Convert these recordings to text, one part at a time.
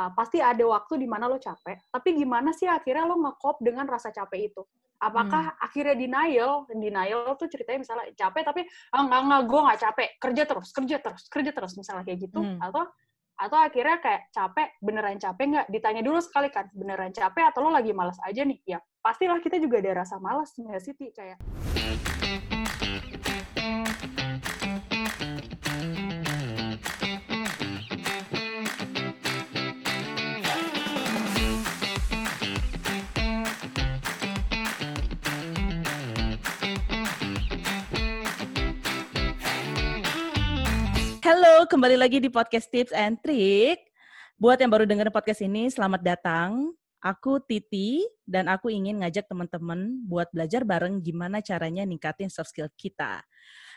uh, pasti ada waktu di mana lo capek, tapi gimana sih akhirnya lo ngekop dengan rasa capek itu? Apakah hmm. akhirnya denial? Denial tuh ceritanya misalnya capek tapi ah, enggak enggak gue nggak capek, kerja terus, kerja terus, kerja terus misalnya kayak gitu, hmm. atau atau akhirnya kayak capek beneran capek nggak ditanya dulu sekali kan beneran capek atau lo lagi malas aja nih ya pastilah kita juga ada rasa malas nggak sih kayak Halo, kembali lagi di podcast Tips and Trick. Buat yang baru dengar podcast ini, selamat datang. Aku Titi dan aku ingin ngajak teman-teman buat belajar bareng gimana caranya ningkatin soft skill kita.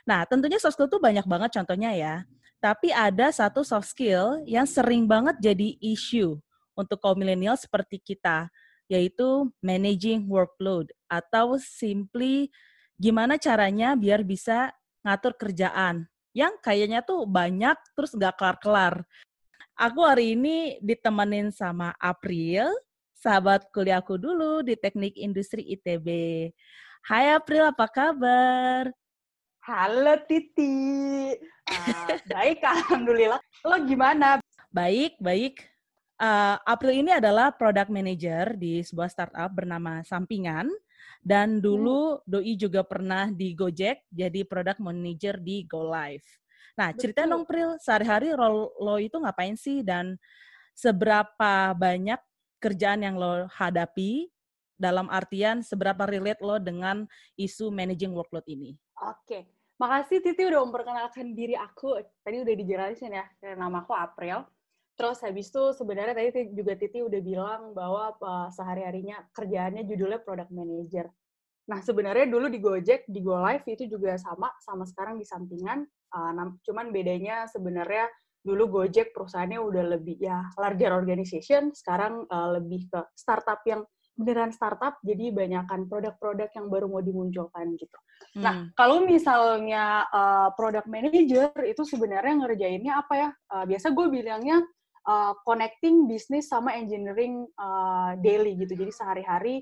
Nah, tentunya soft skill tuh banyak banget contohnya ya. Tapi ada satu soft skill yang sering banget jadi isu untuk kaum milenial seperti kita, yaitu managing workload atau simply gimana caranya biar bisa ngatur kerjaan yang kayaknya tuh banyak terus nggak kelar-kelar. Aku hari ini ditemenin sama April, sahabat kuliahku dulu di Teknik Industri ITB. Hai April, apa kabar? Halo Titi. Uh, baik, Alhamdulillah. Lo gimana? Baik, baik. Uh, April ini adalah product manager di sebuah startup bernama Sampingan dan hmm. dulu hmm. Doi juga pernah di Gojek jadi product manager di Go Live. Nah, cerita dong Pril, sehari-hari role lo itu ngapain sih dan seberapa banyak kerjaan yang lo hadapi dalam artian seberapa relate lo dengan isu managing workload ini? Oke, makasih Titi udah memperkenalkan diri aku. Tadi udah dijelasin ya, nama aku April. Terus habis itu sebenarnya tadi juga Titi udah bilang bahwa uh, sehari-harinya kerjaannya judulnya product manager. Nah, sebenarnya dulu di Gojek, di Go Live itu juga sama, sama sekarang di sampingan. Uh, cuman bedanya sebenarnya dulu Gojek perusahaannya udah lebih ya larger organization, sekarang uh, lebih ke startup yang beneran startup, jadi banyakkan produk-produk yang baru mau dimunculkan gitu. Nah, hmm. Nah, kalau misalnya uh, product manager itu sebenarnya ngerjainnya apa ya? Uh, biasa gue bilangnya uh, connecting bisnis sama engineering uh, daily gitu. Jadi sehari-hari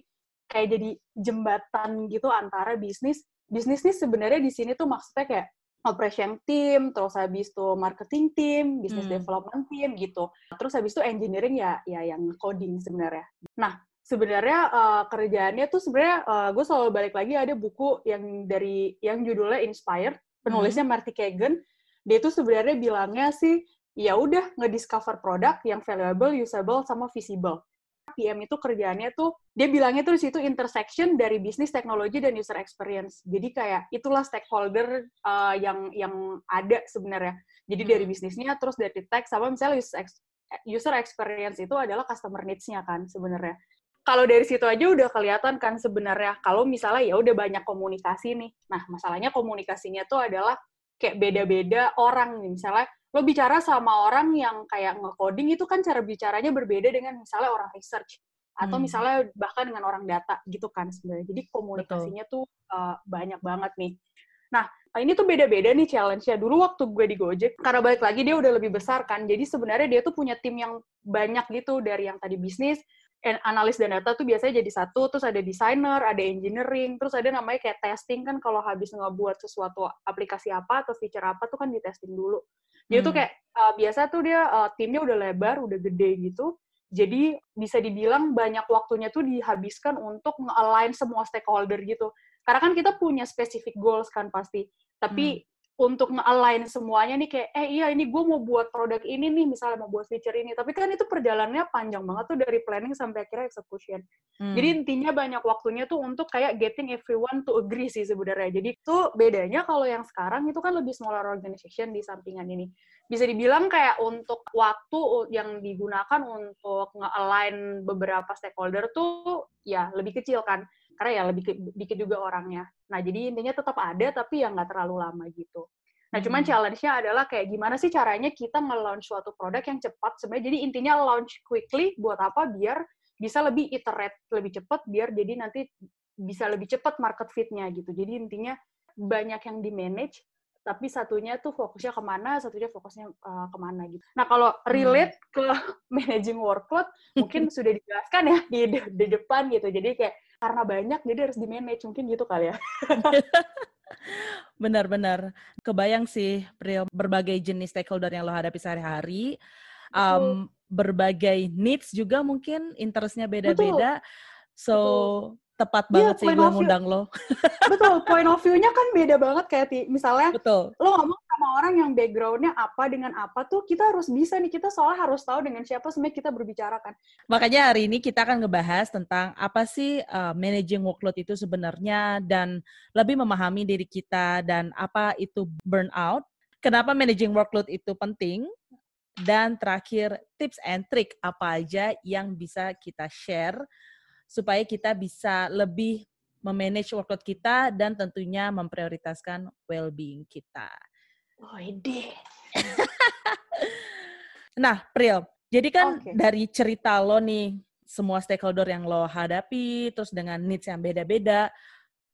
kayak jadi jembatan gitu antara bisnis. Bisnis nih sebenarnya di sini tuh maksudnya kayak operation team, terus habis itu marketing team, business hmm. development team gitu. Terus habis itu engineering ya ya yang coding sebenarnya. Nah, sebenarnya uh, kerjaannya tuh sebenarnya uh, gue selalu balik lagi ada buku yang dari yang judulnya Inspired, penulisnya hmm. Marty Kagan. Dia tuh sebenarnya bilangnya sih ya udah ngediscover produk yang valuable, usable, sama visible. PM itu kerjaannya tuh dia bilangnya tuh situ intersection dari bisnis, teknologi dan user experience. Jadi kayak itulah stakeholder uh, yang yang ada sebenarnya. Jadi dari hmm. bisnisnya terus dari tech sama misalnya user experience itu adalah customer needs-nya kan sebenarnya. Kalau dari situ aja udah kelihatan kan sebenarnya kalau misalnya ya udah banyak komunikasi nih. Nah, masalahnya komunikasinya tuh adalah kayak beda-beda orang nih. Misalnya lo bicara sama orang yang kayak nge-coding itu kan cara bicaranya berbeda dengan misalnya orang research atau hmm. misalnya bahkan dengan orang data gitu kan sebenarnya. Jadi komunikasinya Betul. tuh uh, banyak banget nih. Nah, ini tuh beda-beda nih challenge-nya. Dulu waktu gue di Gojek, karena balik lagi dia udah lebih besar kan, jadi sebenarnya dia tuh punya tim yang banyak gitu, dari yang tadi bisnis, analis dan data tuh biasanya jadi satu, terus ada desainer, ada engineering, terus ada namanya kayak testing kan kalau habis ngebuat sesuatu aplikasi apa atau feature apa tuh kan di testing dulu. Dia hmm. tuh kayak uh, biasa tuh dia uh, timnya udah lebar, udah gede gitu. Jadi bisa dibilang banyak waktunya tuh dihabiskan untuk nge-align semua stakeholder gitu. Karena kan kita punya specific goals kan pasti. Tapi hmm untuk nge-align semuanya nih kayak eh iya ini gue mau buat produk ini nih misalnya mau buat feature ini. Tapi kan itu perjalanannya panjang banget tuh dari planning sampai akhirnya execution. Hmm. jadi intinya banyak waktunya tuh untuk kayak getting everyone to agree sih sebenarnya. Jadi tuh bedanya kalau yang sekarang itu kan lebih smaller organization di sampingan ini. Bisa dibilang kayak untuk waktu yang digunakan untuk nge-align beberapa stakeholder tuh ya lebih kecil kan karena ya lebih dikit juga orangnya. Nah, jadi intinya tetap ada, tapi ya nggak terlalu lama gitu. Nah, cuman hmm. challenge-nya adalah kayak gimana sih caranya kita nge-launch suatu produk yang cepat sebenarnya. Jadi intinya launch quickly buat apa? Biar bisa lebih iterate lebih cepat, biar jadi nanti bisa lebih cepat market fit-nya gitu. Jadi intinya banyak yang di-manage, tapi satunya tuh fokusnya ke mana, satunya fokusnya uh, ke mana gitu. Nah kalau relate hmm. ke managing workload, mungkin sudah dijelaskan ya di, di depan gitu. Jadi kayak karena banyak, jadi harus di manage mungkin gitu kali ya. Benar-benar. Kebayang sih, berbagai jenis stakeholder yang lo hadapi sehari-hari. Um, berbagai needs juga mungkin interestnya beda-beda. So, Betul tepat iya, banget yeah, sih gue ngundang lo. Betul, point of view-nya kan beda banget kayak misalnya Betul. lo ngomong sama orang yang background-nya apa dengan apa tuh kita harus bisa nih, kita soalnya harus tahu dengan siapa sebenarnya kita berbicara kan. Makanya hari ini kita akan ngebahas tentang apa sih uh, managing workload itu sebenarnya dan lebih memahami diri kita dan apa itu burnout, kenapa managing workload itu penting, dan terakhir tips and trick apa aja yang bisa kita share supaya kita bisa lebih memanage workload kita dan tentunya memprioritaskan well-being kita. Oh, ide. nah, Pril, jadi kan okay. dari cerita lo nih, semua stakeholder yang lo hadapi, terus dengan needs yang beda-beda,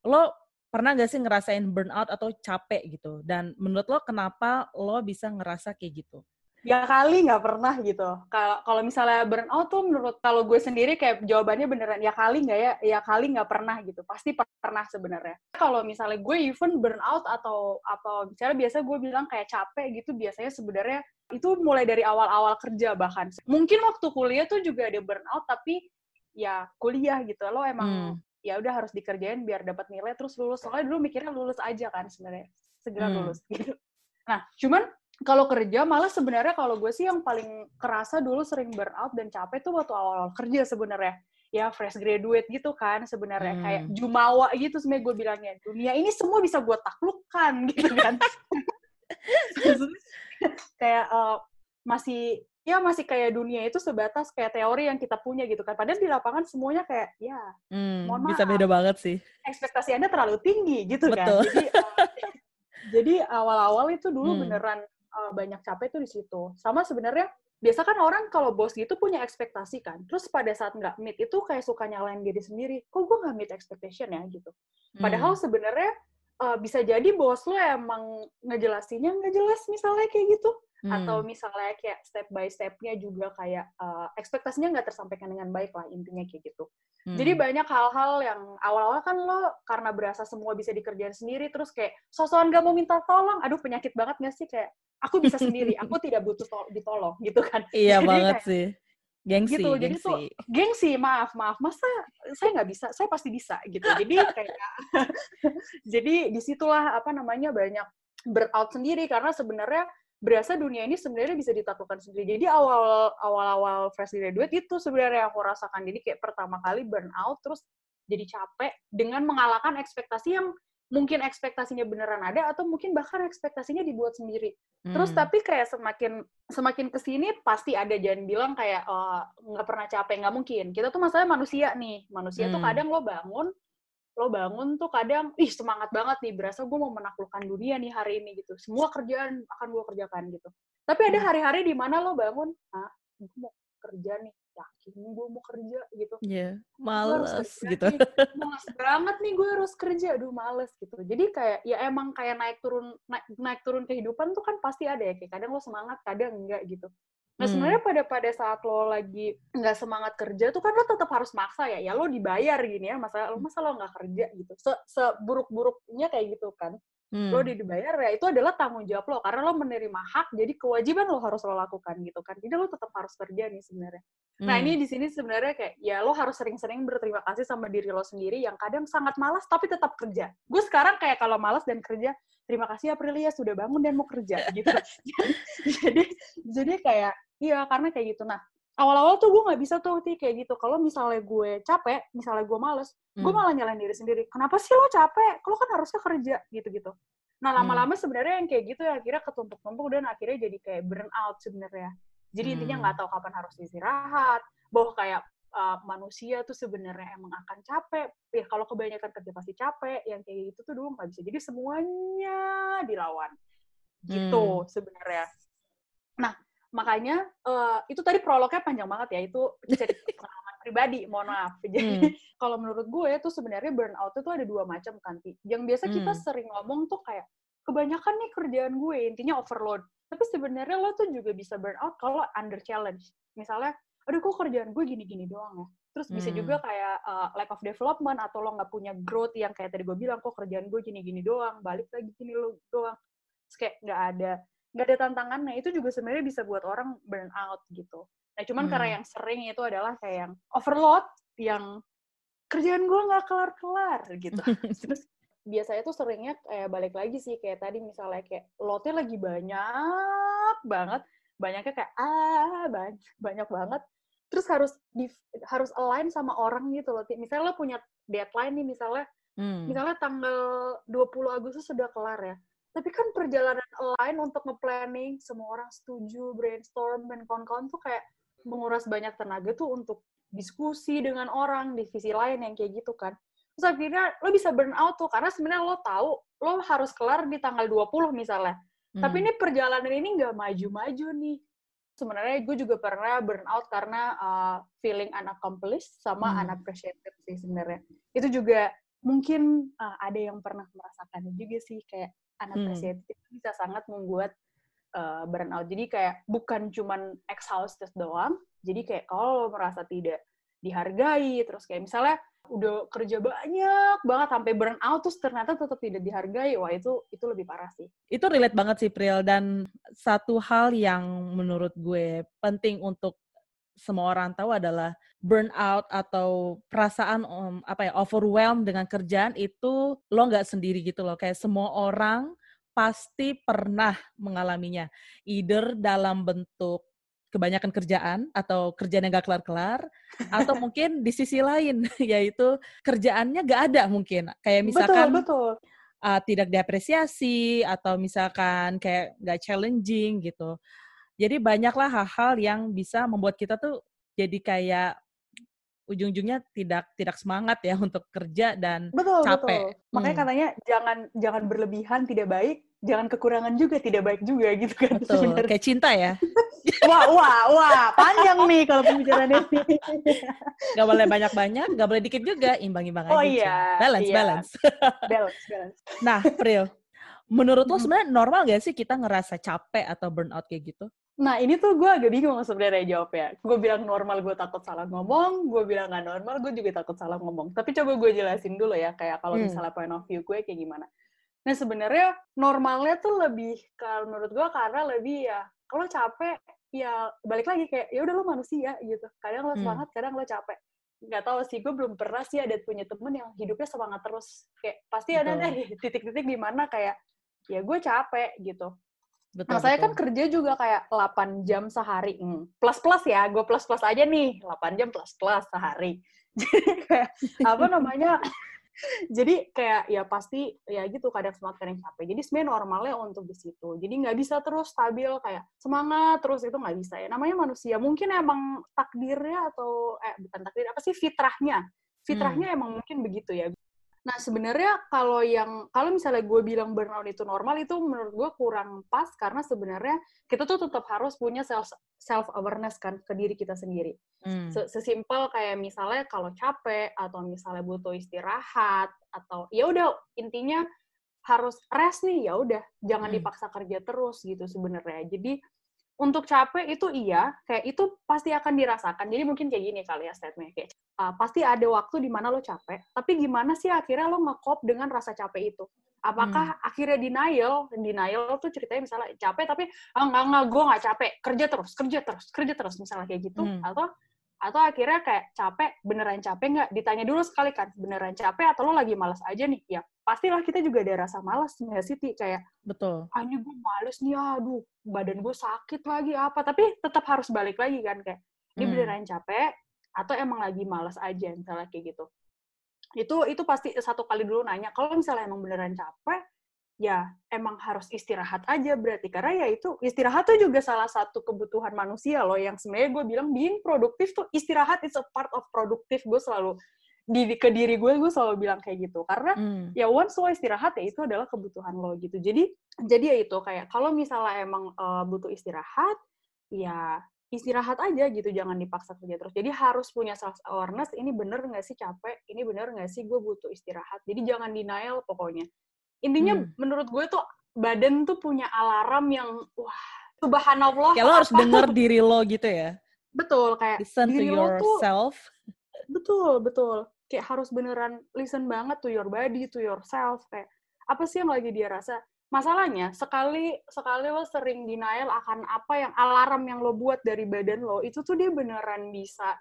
lo pernah gak sih ngerasain burnout atau capek gitu? Dan menurut lo kenapa lo bisa ngerasa kayak gitu? Ya kali nggak pernah gitu. Kalau kalau misalnya burnout tuh menurut kalau gue sendiri kayak jawabannya beneran ya kali nggak ya, ya kali nggak pernah gitu. Pasti pernah sebenarnya. Kalau misalnya gue even burnout atau apa misalnya biasa gue bilang kayak capek gitu biasanya sebenarnya itu mulai dari awal-awal kerja bahkan. Mungkin waktu kuliah tuh juga ada burnout tapi ya kuliah gitu. Lo emang hmm. ya udah harus dikerjain biar dapat nilai terus lulus. Soalnya dulu mikirnya lulus aja kan sebenarnya. Segera hmm. lulus gitu. Nah, cuman kalau kerja malah sebenarnya kalau gue sih yang paling kerasa dulu sering burnout dan capek tuh waktu awal-awal kerja sebenarnya ya fresh graduate gitu kan sebenarnya hmm. kayak jumawa gitu sebenarnya gue bilangnya dunia ini semua bisa gue taklukkan gitu kan kayak uh, masih ya masih kayak dunia itu sebatas kayak teori yang kita punya gitu kan padahal di lapangan semuanya kayak ya hmm, mohon bisa beda banget sih ekspektasi anda terlalu tinggi gitu kan. Betul. kan jadi uh, jadi awal-awal itu dulu hmm. beneran uh, banyak capek tuh di situ. Sama sebenarnya biasa kan orang kalau bos gitu punya ekspektasi kan. Terus pada saat nggak meet itu kayak suka nyalain diri sendiri. Kok gue nggak meet expectation ya gitu. Padahal hmm. sebenarnya uh, bisa jadi bos lo emang ngejelasinnya nggak jelas misalnya kayak gitu. Hmm. Atau misalnya kayak step by stepnya juga kayak uh, ekspektasinya nggak tersampaikan dengan baik lah intinya kayak gitu. Hmm. Jadi banyak hal-hal yang awal-awal kan lo karena berasa semua bisa dikerjain sendiri terus kayak sosokan gak mau minta tolong. Aduh penyakit banget gak sih kayak aku bisa sendiri, aku tidak butuh ditolong gitu kan. Iya jadi banget kayak, sih. Gengsi, gitu. gengsi. Jadi tuh gengsi, maaf, maaf. Masa saya nggak bisa? Saya pasti bisa gitu. Jadi kayak jadi di situlah apa namanya banyak burnout sendiri karena sebenarnya berasa dunia ini sebenarnya bisa ditaklukkan sendiri. Jadi awal awal awal fresh graduate itu sebenarnya aku rasakan. Jadi kayak pertama kali burnout terus jadi capek dengan mengalahkan ekspektasi yang mungkin ekspektasinya beneran ada atau mungkin bahkan ekspektasinya dibuat sendiri. Hmm. Terus tapi kayak semakin semakin ke sini pasti ada jangan bilang kayak oh, nggak pernah capek nggak mungkin. Kita tuh masalahnya manusia nih. Manusia hmm. tuh kadang lo bangun lo bangun tuh kadang ih semangat banget nih berasa gue mau menaklukkan dunia nih hari ini gitu semua kerjaan akan gue kerjakan gitu tapi ada hmm. hari-hari di mana lo bangun ah gue mau kerja nih yakin gue mau kerja gitu. Iya, yeah, males gitu. nih. males banget nih gue harus kerja. Aduh males gitu. Jadi kayak ya emang kayak naik turun naik, naik turun kehidupan tuh kan pasti ada ya. Kayak kadang lo semangat kadang enggak gitu. Nah hmm. sebenarnya pada pada saat lo lagi nggak semangat kerja tuh kan lo tetap harus maksa ya, ya lo dibayar gini ya, masa lo masa lo nggak kerja gitu, se seburuk-buruknya kayak gitu kan, hmm. lo dibayar ya itu adalah tanggung jawab lo. Karena lo menerima hak, jadi kewajiban lo harus lo lakukan gitu kan, jadi lo tetap harus kerja nih sebenarnya. Nah, hmm. Nah ini di sini sebenarnya kayak ya lo harus sering-sering berterima kasih sama diri lo sendiri yang kadang sangat malas tapi tetap kerja. Gue sekarang kayak kalau malas dan kerja terima kasih Aprilia sudah bangun dan mau kerja gitu. jadi jadi kayak Iya, karena kayak gitu. Nah, awal-awal tuh gue nggak bisa tuh ti kayak gitu. Kalau misalnya gue capek, misalnya gue males, hmm. gue malah nyalain diri sendiri. Kenapa sih lo capek? Lo kan harusnya kerja gitu-gitu. Nah, hmm. lama-lama hmm. sebenarnya yang kayak gitu ya akhirnya ketumpuk-tumpuk dan akhirnya jadi kayak burn out sebenarnya. Jadi hmm. intinya nggak tahu kapan harus istirahat, bahwa kayak uh, manusia tuh sebenarnya emang akan capek. Ya kalau kebanyakan kerja pasti capek. Yang kayak gitu tuh dulu nggak bisa. Jadi semuanya dilawan. Gitu hmm. sebenarnya. Nah, makanya uh, itu tadi prolognya panjang banget ya itu cerita pengalaman pribadi mohon maaf jadi hmm. kalau menurut gue itu sebenarnya burnout itu ada dua macam kan yang biasa kita hmm. sering ngomong tuh kayak kebanyakan nih kerjaan gue intinya overload. Tapi sebenarnya lo tuh juga bisa burn out kalau under challenge. Misalnya aduh kok kerjaan gue gini-gini doang ya? Terus bisa Hmm. juga kayak uh, lack of development atau lo nggak punya growth yang kayak tadi gue bilang kok kerjaan gue gini-gini doang balik lagi gini lo doang. Terus kayak nggak ada nggak ada tantangannya. Itu juga sebenarnya bisa buat orang burn out gitu. Nah cuman Hmm. karena yang sering itu adalah kayak yang overload yang kerjaan gue nggak kelar-kelar gitu. terus biasanya tuh seringnya kayak balik lagi sih kayak tadi misalnya kayak lotnya lagi banyak banget banyaknya kayak ah banyak banyak banget. Terus harus di harus align sama orang gitu loh misalnya lo punya deadline nih misalnya Hmm. misalnya tanggal 20 Agustus sudah kelar ya tapi kan perjalanan align untuk nge-planning semua orang setuju brainstorm dan kawan-kawan tuh kayak menguras banyak tenaga tuh untuk diskusi dengan orang divisi lain yang kayak gitu kan terus akhirnya lo bisa burn out tuh karena sebenarnya lo tahu lo harus kelar di tanggal 20 misalnya. Tapi Hmm. ini perjalanan ini nggak maju-maju nih. Sebenarnya gue juga pernah burn out karena uh, feeling unaccomplished sama Hmm. unappreciated sih sebenarnya. Itu juga mungkin uh, ada yang pernah merasakan juga sih kayak unappreciated itu bisa sangat membuat uh, burnout jadi kayak bukan cuman exhausted doang jadi kayak kalau merasa tidak dihargai terus kayak misalnya udah kerja banyak banget sampai burn out terus ternyata tetap tidak dihargai. Wah itu itu lebih parah sih. Itu relate banget sih Pril. Dan satu hal yang menurut gue penting untuk semua orang tahu adalah burnout atau perasaan um, apa ya overwhelmed dengan kerjaan itu lo nggak sendiri gitu loh. Kayak semua orang pasti pernah mengalaminya. Either dalam bentuk kebanyakan kerjaan atau kerjaan yang gak kelar-kelar atau mungkin di sisi lain yaitu kerjaannya gak ada mungkin kayak misalkan betul betul uh, tidak diapresiasi atau misalkan kayak nggak challenging gitu. Jadi banyaklah hal-hal yang bisa membuat kita tuh jadi kayak ujung-ujungnya tidak tidak semangat ya untuk kerja dan betul capek. betul makanya Hmm. katanya jangan jangan berlebihan tidak baik jangan kekurangan juga tidak baik juga gitu kan betul sebenarnya. kayak cinta ya wah wah wah panjang nih kalau pembicaraan ini nggak boleh banyak-banyak nggak boleh dikit juga imbang-imbang Oh aja iya, balance iya. balance balance balance nah Pril menurut lo sebenarnya normal gak sih kita ngerasa capek atau burnout kayak gitu Nah, ini tuh gue agak bingung sebenarnya jawabnya. Gue bilang normal, gue takut salah ngomong. Gue bilang nggak normal, gue juga takut salah ngomong. Tapi coba gue jelasin dulu ya, kayak kalau Hmm. misalnya point of view gue kayak gimana. Nah, sebenarnya normalnya tuh lebih, kalau menurut gue karena lebih ya, kalau capek, ya balik lagi kayak, ya udah lo manusia gitu. Kadang lo Hmm. semangat, kadang lo capek. Nggak tahu sih, gue belum pernah sih ada punya temen yang hidupnya semangat terus. Kayak pasti ada Betul. deh titik-titik di mana kayak, ya gue capek gitu. betul Nah, saya kan betul. kerja juga kayak 8 jam sehari. Hmm. Plus-plus ya, gue plus-plus aja nih. 8 jam plus-plus sehari. Jadi kayak, apa namanya, jadi kayak ya pasti ya gitu kadang semangat kadang capek. Jadi sebenarnya normalnya untuk di situ. Jadi nggak bisa terus stabil kayak semangat terus itu nggak bisa ya. Namanya manusia. Mungkin emang takdirnya atau eh bukan takdir apa sih fitrahnya. Fitrahnya emang mungkin begitu ya. Nah sebenarnya kalau yang kalau misalnya gue bilang burnout itu normal itu menurut gue kurang pas karena sebenarnya kita tuh tetap harus punya self self awareness kan ke diri kita sendiri. Hmm. Se- Sesimpel kayak misalnya kalau capek atau misalnya butuh istirahat atau ya udah intinya harus rest nih ya udah jangan Hmm. dipaksa kerja terus gitu sebenarnya. Jadi untuk capek itu iya, kayak itu pasti akan dirasakan. Jadi mungkin kayak gini kali ya statementnya kayak uh, pasti ada waktu di mana lo capek, tapi gimana sih akhirnya lo nge-cope dengan rasa capek itu? Apakah akhirnya denial? Denial tuh ceritanya misalnya capek tapi ah, enggak enggak gue nggak capek, kerja terus, kerja terus, kerja terus misalnya kayak gitu Hmm. atau atau akhirnya kayak capek beneran capek nggak ditanya dulu sekali kan beneran capek atau lo lagi malas aja nih ya pastilah kita juga ada rasa malas nggak sih Ti? kayak betul ah ini gue males nih aduh badan gue sakit lagi apa tapi tetap harus balik lagi kan kayak ini Hmm. beneran capek atau emang lagi malas aja misalnya kayak gitu itu itu pasti satu kali dulu nanya kalau misalnya emang beneran capek ya emang harus istirahat aja berarti. Karena ya itu istirahat tuh juga salah satu kebutuhan manusia loh yang sebenarnya gue bilang being produktif tuh istirahat is a part of produktif gue selalu di ke diri gue gue selalu bilang kayak gitu. Karena Hmm. ya once lo istirahat ya itu adalah kebutuhan lo gitu. Jadi jadi ya itu kayak kalau misalnya emang eh, butuh istirahat ya istirahat aja gitu jangan dipaksa kerja terus jadi harus punya self awareness ini bener nggak sih capek ini bener nggak sih gue butuh istirahat jadi jangan denial pokoknya intinya Hmm. menurut gue tuh badan tuh punya alarm yang wah subhanallah. Kayak lo harus denger diri lo gitu ya. Betul, kayak Listen to diri lo tuh yourself. betul, betul. Kayak harus beneran listen banget to your body, to yourself kayak apa sih yang lagi dia rasa? Masalahnya sekali sekali lo sering denial akan apa yang alarm yang lo buat dari badan lo, itu tuh dia beneran bisa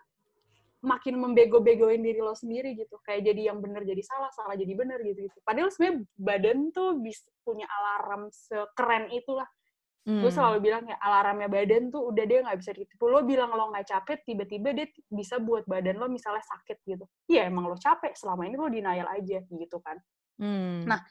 makin membego-begoin diri lo sendiri gitu. Kayak jadi yang bener jadi salah, salah jadi bener gitu gitu. Padahal sebenarnya badan tuh bisa punya alarm sekeren itulah. Hmm. Gue selalu bilang ya alarmnya badan tuh udah dia nggak bisa ditipu. Lo bilang lo nggak capek, tiba-tiba dia bisa buat badan lo misalnya sakit gitu. Iya emang lo capek, selama ini lo denial aja gitu kan. Hmm. Nah,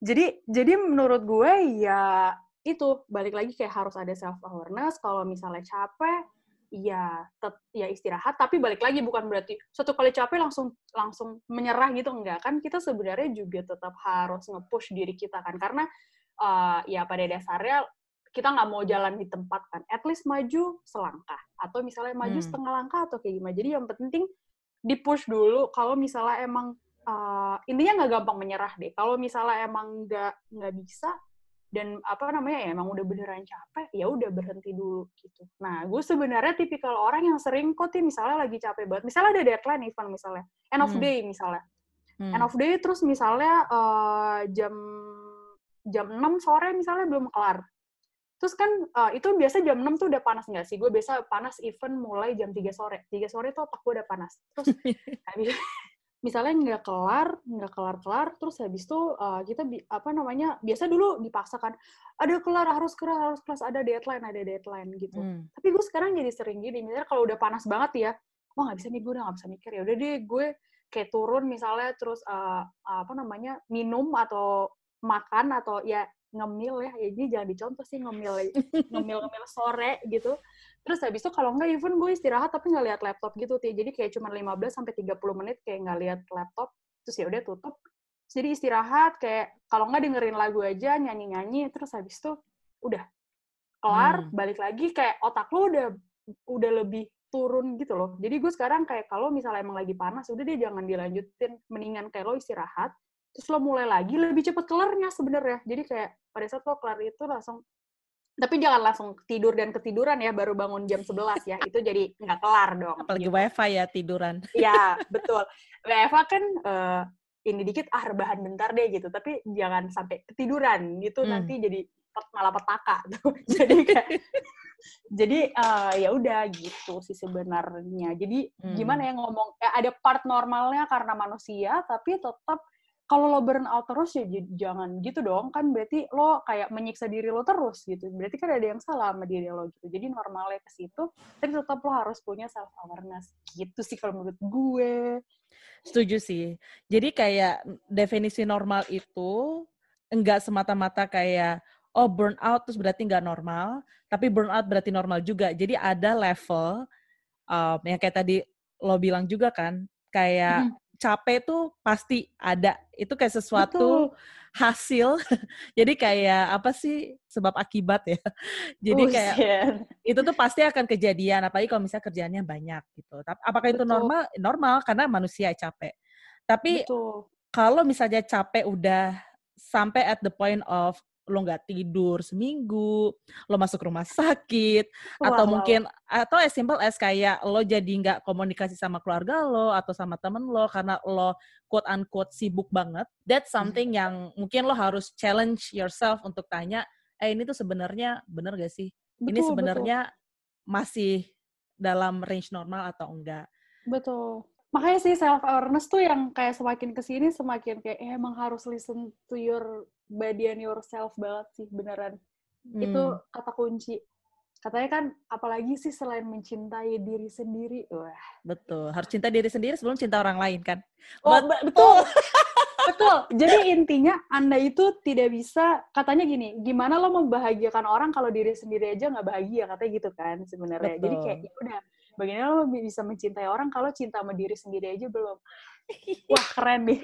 jadi jadi menurut gue ya itu balik lagi kayak harus ada self awareness. Kalau misalnya capek, ya tet, ya istirahat. Tapi balik lagi bukan berarti satu kali capek langsung langsung menyerah gitu enggak kan? Kita sebenarnya juga tetap harus nge-push diri kita kan karena uh, ya pada dasarnya kita nggak mau jalan di tempat kan, at least maju selangkah atau misalnya maju Hmm. setengah langkah atau kayak gimana. Jadi yang penting di push dulu. Kalau misalnya emang uh, intinya nggak gampang menyerah deh. Kalau misalnya emang nggak nggak bisa dan apa namanya ya emang udah beneran capek, ya udah berhenti dulu gitu. Nah, gue sebenarnya tipikal orang yang sering kok Ti, misalnya lagi capek banget. Misalnya ada deadline event misalnya, end of Hmm. day misalnya Hmm. end of day terus misalnya eh, jam jam 6 sore misalnya belum kelar. Terus kan eh, itu biasa jam 6 tuh udah panas nggak sih? Gue biasa panas event mulai jam 3 sore. 3 sore tuh otak gue udah panas. Terus habis misalnya nggak kelar, nggak kelar-kelar, terus habis itu eh, kita bi- apa namanya? Biasa dulu dipaksakan ada kelar harus kelar harus kelas ada deadline ada deadline gitu. Hmm. Tapi gue sekarang jadi sering gini, misalnya kalau udah panas banget ya, wah nggak bisa nih gue udah nggak bisa mikir ya udah deh gue kayak turun misalnya terus uh, apa namanya minum atau makan atau ya ngemil ya, ya ini jangan dicontoh sih ngemil ngemil ngemil sore gitu. Terus habis itu kalau nggak even gue istirahat tapi nggak lihat laptop gitu Ti. Jadi kayak cuma 15 sampai 30 menit kayak nggak lihat laptop. Terus ya udah tutup. Terus Jadi istirahat kayak kalau nggak dengerin lagu aja nyanyi-nyanyi terus habis itu udah kelar Hmm. balik lagi kayak otak lo udah udah lebih turun gitu loh. Jadi gue sekarang kayak kalau misalnya emang lagi panas, udah deh jangan dilanjutin. Mendingan kayak lo istirahat, terus lo mulai lagi, lebih cepet kelarnya sebenarnya. Jadi kayak pada saat lo kelar itu langsung, tapi jangan langsung tidur dan ketiduran ya, baru bangun jam 11 ya. Itu jadi nggak kelar dong. Apalagi gitu. wifi ya tiduran. Iya, betul. WFA kan eh, ini dikit, ah rebahan bentar deh gitu. Tapi jangan sampai ketiduran gitu, Hmm. nanti jadi pet- malah petaka tuh. jadi kayak jadi eh, ya udah gitu sih sebenarnya. Jadi Hmm. gimana ya ngomong ya ada part normalnya karena manusia tapi tetap kalau lo burn out terus ya jangan gitu dong kan berarti lo kayak menyiksa diri lo terus gitu. Berarti kan ada yang salah sama diri lo gitu. Jadi normalnya ke situ tapi tetap lo harus punya self awareness gitu sih kalau menurut gue. Setuju sih. Jadi kayak definisi normal itu enggak semata-mata kayak oh burnout terus berarti nggak normal, tapi burnout berarti normal juga. Jadi ada level um, yang kayak tadi lo bilang juga kan, kayak Mhm. Capek tuh pasti ada. Itu kayak sesuatu Betul. hasil. Jadi kayak apa sih sebab akibat ya. Jadi kayak Buset. itu tuh pasti akan kejadian apalagi kalau misalnya kerjaannya banyak gitu. Tapi apakah itu Betul. normal? Normal karena manusia capek. Tapi Betul. kalau misalnya capek udah sampai at the point of lo nggak tidur seminggu, lo masuk rumah sakit, atau Wow. mungkin atau as simple as kayak lo jadi nggak komunikasi sama keluarga lo atau sama temen lo karena lo quote unquote sibuk banget. That's Hmm. something yang mungkin lo harus challenge yourself untuk tanya, eh ini tuh sebenarnya bener gak sih? ini Betul, sebenarnya masih dalam range normal atau enggak? Betul. Makanya sih self awareness tuh yang kayak semakin ke sini semakin kayak eh, emang harus listen to your body and yourself banget sih beneran. Itu Hmm. kata kunci. Katanya kan apalagi sih selain mencintai diri sendiri. Wah. Betul, harus cinta diri sendiri sebelum cinta orang lain kan. Oh, But- be- betul. betul. Jadi intinya Anda itu tidak bisa katanya gini, gimana lo membahagiakan orang kalau diri sendiri aja nggak bahagia katanya gitu kan sebenarnya. Jadi kayak ya udah bagaimana lo bisa mencintai orang kalau cinta sama diri sendiri aja belum. Wah, keren nih.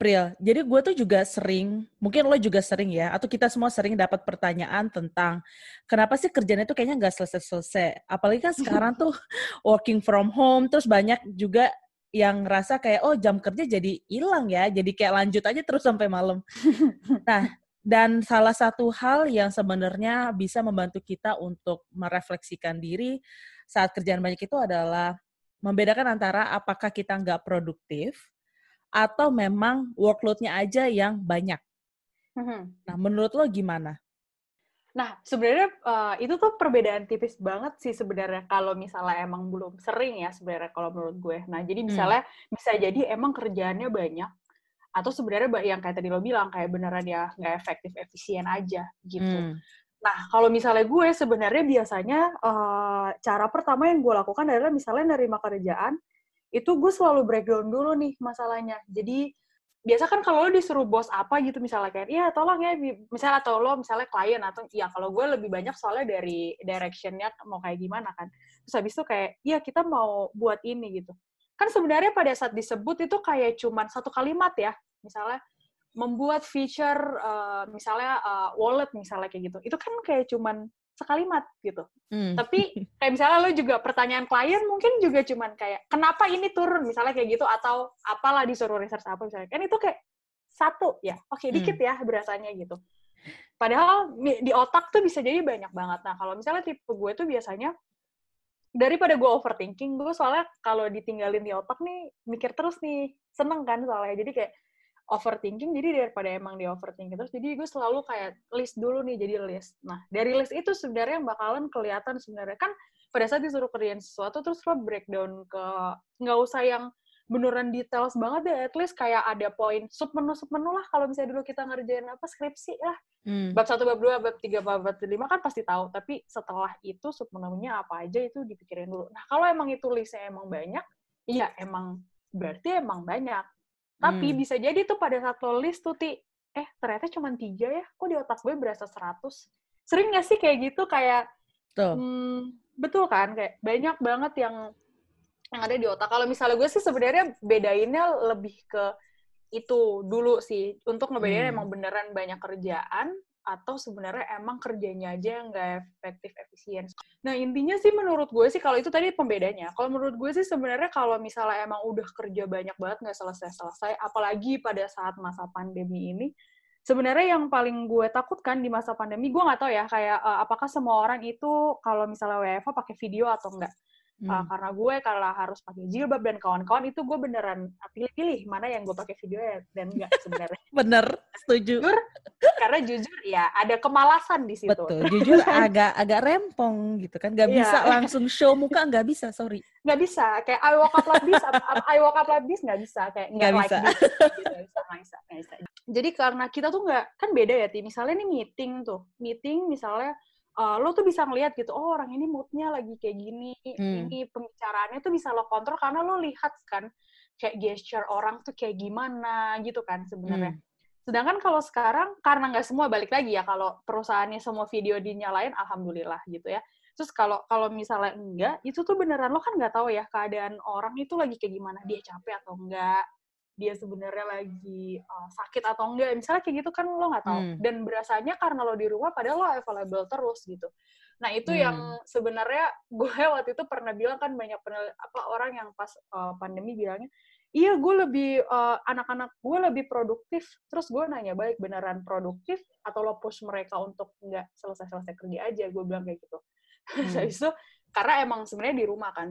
Pril, jadi gue tuh juga sering, mungkin lo juga sering ya, atau kita semua sering dapat pertanyaan tentang kenapa sih kerjaan itu kayaknya nggak selesai-selesai. Apalagi kan sekarang tuh working from home, terus banyak juga yang ngerasa kayak oh jam kerja jadi hilang ya, jadi kayak lanjut aja terus sampai malam. nah, dan salah satu hal yang sebenarnya bisa membantu kita untuk merefleksikan diri saat kerjaan banyak itu adalah membedakan antara apakah kita nggak produktif atau memang workload-nya aja yang banyak. Mm-hmm. Nah, menurut lo gimana? Nah, sebenarnya uh, itu tuh perbedaan tipis banget sih sebenarnya kalau misalnya emang belum sering ya sebenarnya kalau menurut gue. Nah, jadi hmm. misalnya hmm. bisa jadi emang kerjaannya banyak atau sebenarnya yang kayak tadi lo bilang kayak beneran ya nggak efektif efisien aja gitu. Hmm. Nah, kalau misalnya gue sebenarnya biasanya uh, cara pertama yang gue lakukan adalah misalnya nerima kerjaan itu gue selalu breakdown dulu nih masalahnya. Jadi biasa kan kalau lo disuruh bos apa gitu misalnya kayak iya tolong ya misalnya atau lo misalnya klien atau ya kalau gue lebih banyak soalnya dari directionnya mau kayak gimana kan. Terus habis itu kayak iya kita mau buat ini gitu. Kan sebenarnya pada saat disebut itu kayak cuman satu kalimat ya misalnya membuat feature uh, misalnya uh, wallet misalnya kayak gitu. Itu kan kayak cuman sekalimat gitu. Hmm. Tapi kayak misalnya lo juga pertanyaan klien mungkin juga cuman kayak kenapa ini turun misalnya kayak gitu atau apalah disuruh research apa misalnya. Kan itu kayak satu ya. Oke, okay, dikit hmm. ya berasanya gitu. Padahal di otak tuh bisa jadi banyak banget. Nah, kalau misalnya tipe gue tuh biasanya daripada gue overthinking, gue soalnya kalau ditinggalin di otak nih mikir terus nih, seneng kan soalnya. Jadi kayak overthinking jadi daripada emang di overthinking terus jadi gue selalu kayak list dulu nih jadi list. Nah dari list itu sebenarnya bakalan kelihatan sebenarnya. Kan pada saat disuruh kerjain sesuatu terus lo breakdown ke nggak usah yang beneran details banget deh at least kayak ada poin sub menu sub menu lah. Kalau misalnya dulu kita ngerjain apa skripsi lah. Hmm. bab satu bab dua bab tiga bab, bab lima kan pasti tahu tapi setelah itu sub menunya apa aja itu dipikirin dulu. Nah kalau emang itu listnya emang banyak iya emang berarti emang banyak tapi hmm. bisa jadi tuh pada saat lo list tuh, Ti, eh ternyata cuma tiga ya, kok di otak gue berasa seratus. Sering gak sih kayak gitu, kayak, tuh. Hmm, betul kan, kayak banyak banget yang yang ada di otak. Kalau misalnya gue sih sebenarnya bedainnya lebih ke itu dulu sih, untuk ngebedain hmm. emang beneran banyak kerjaan, atau sebenarnya emang kerjanya aja nggak efektif efisien. Nah intinya sih menurut gue sih kalau itu tadi pembedanya. Kalau menurut gue sih sebenarnya kalau misalnya emang udah kerja banyak banget nggak selesai-selesai, apalagi pada saat masa pandemi ini, sebenarnya yang paling gue takutkan di masa pandemi, gue nggak tahu ya kayak uh, apakah semua orang itu kalau misalnya WFH pakai video atau enggak. Hmm. Uh, karena gue kalau harus pakai jilbab dan kawan-kawan itu gue beneran pilih-pilih mana yang gue pakai video ya dan enggak sebenarnya. Bener, setuju. Jujur, karena jujur ya ada kemalasan di situ. Betul, jujur agak agak rempong gitu kan, nggak yeah. bisa langsung show muka nggak bisa, sorry. Nggak bisa, kayak I woke up like this, I woke up like this nggak bisa, kayak nggak like this, gitu, bisa, bisa, bisa. Jadi karena kita tuh nggak, kan beda ya, Ti. Misalnya nih meeting tuh, meeting misalnya uh, lo tuh bisa ngeliat gitu, oh orang ini moodnya lagi kayak gini, hmm. ini pembicaraannya tuh bisa lo kontrol karena lo lihat kan kayak gesture orang tuh kayak gimana gitu kan sebenarnya. Hmm. Sedangkan kalau sekarang karena nggak semua balik lagi ya kalau perusahaannya semua video dinyalain, alhamdulillah gitu ya. Terus kalau kalau misalnya enggak, itu tuh beneran lo kan nggak tahu ya keadaan orang itu lagi kayak gimana, dia capek atau enggak, dia sebenarnya lagi uh, sakit atau enggak. Misalnya kayak gitu kan lo nggak tahu. Hmm. dan berasanya karena lo di rumah padahal lo available terus gitu. Nah itu hmm. yang sebenarnya gue waktu itu pernah bilang kan banyak penel apa orang yang pas uh, pandemi bilangnya iya gue lebih uh, anak-anak gue lebih produktif. Terus gue nanya baik beneran produktif atau lo push mereka untuk nggak selesai-selesai kerja aja? Gue bilang kayak gitu. Hmm. habis itu karena emang sebenarnya di rumah kan.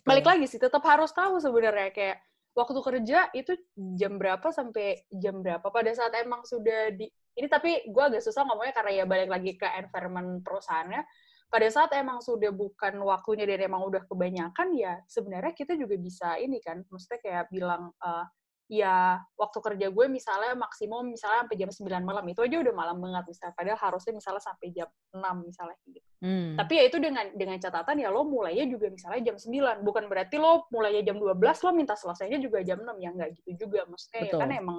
Balik lagi sih tetap harus tahu sebenarnya kayak waktu kerja itu jam berapa sampai jam berapa? Pada saat emang sudah di ini tapi gue agak susah ngomongnya karena ya balik lagi ke environment perusahaannya. Pada saat emang sudah bukan waktunya dan emang udah kebanyakan ya sebenarnya kita juga bisa ini kan maksudnya kayak bilang uh, ya waktu kerja gue misalnya maksimum misalnya sampai jam 9 malam itu aja udah malam banget misalnya padahal harusnya misalnya sampai jam 6 misalnya gitu. Hmm. Tapi ya itu dengan dengan catatan ya lo mulainya juga misalnya jam 9 bukan berarti lo mulainya jam 12 lo minta selesainya juga jam 6 ya nggak gitu juga maksudnya Betul. ya kan emang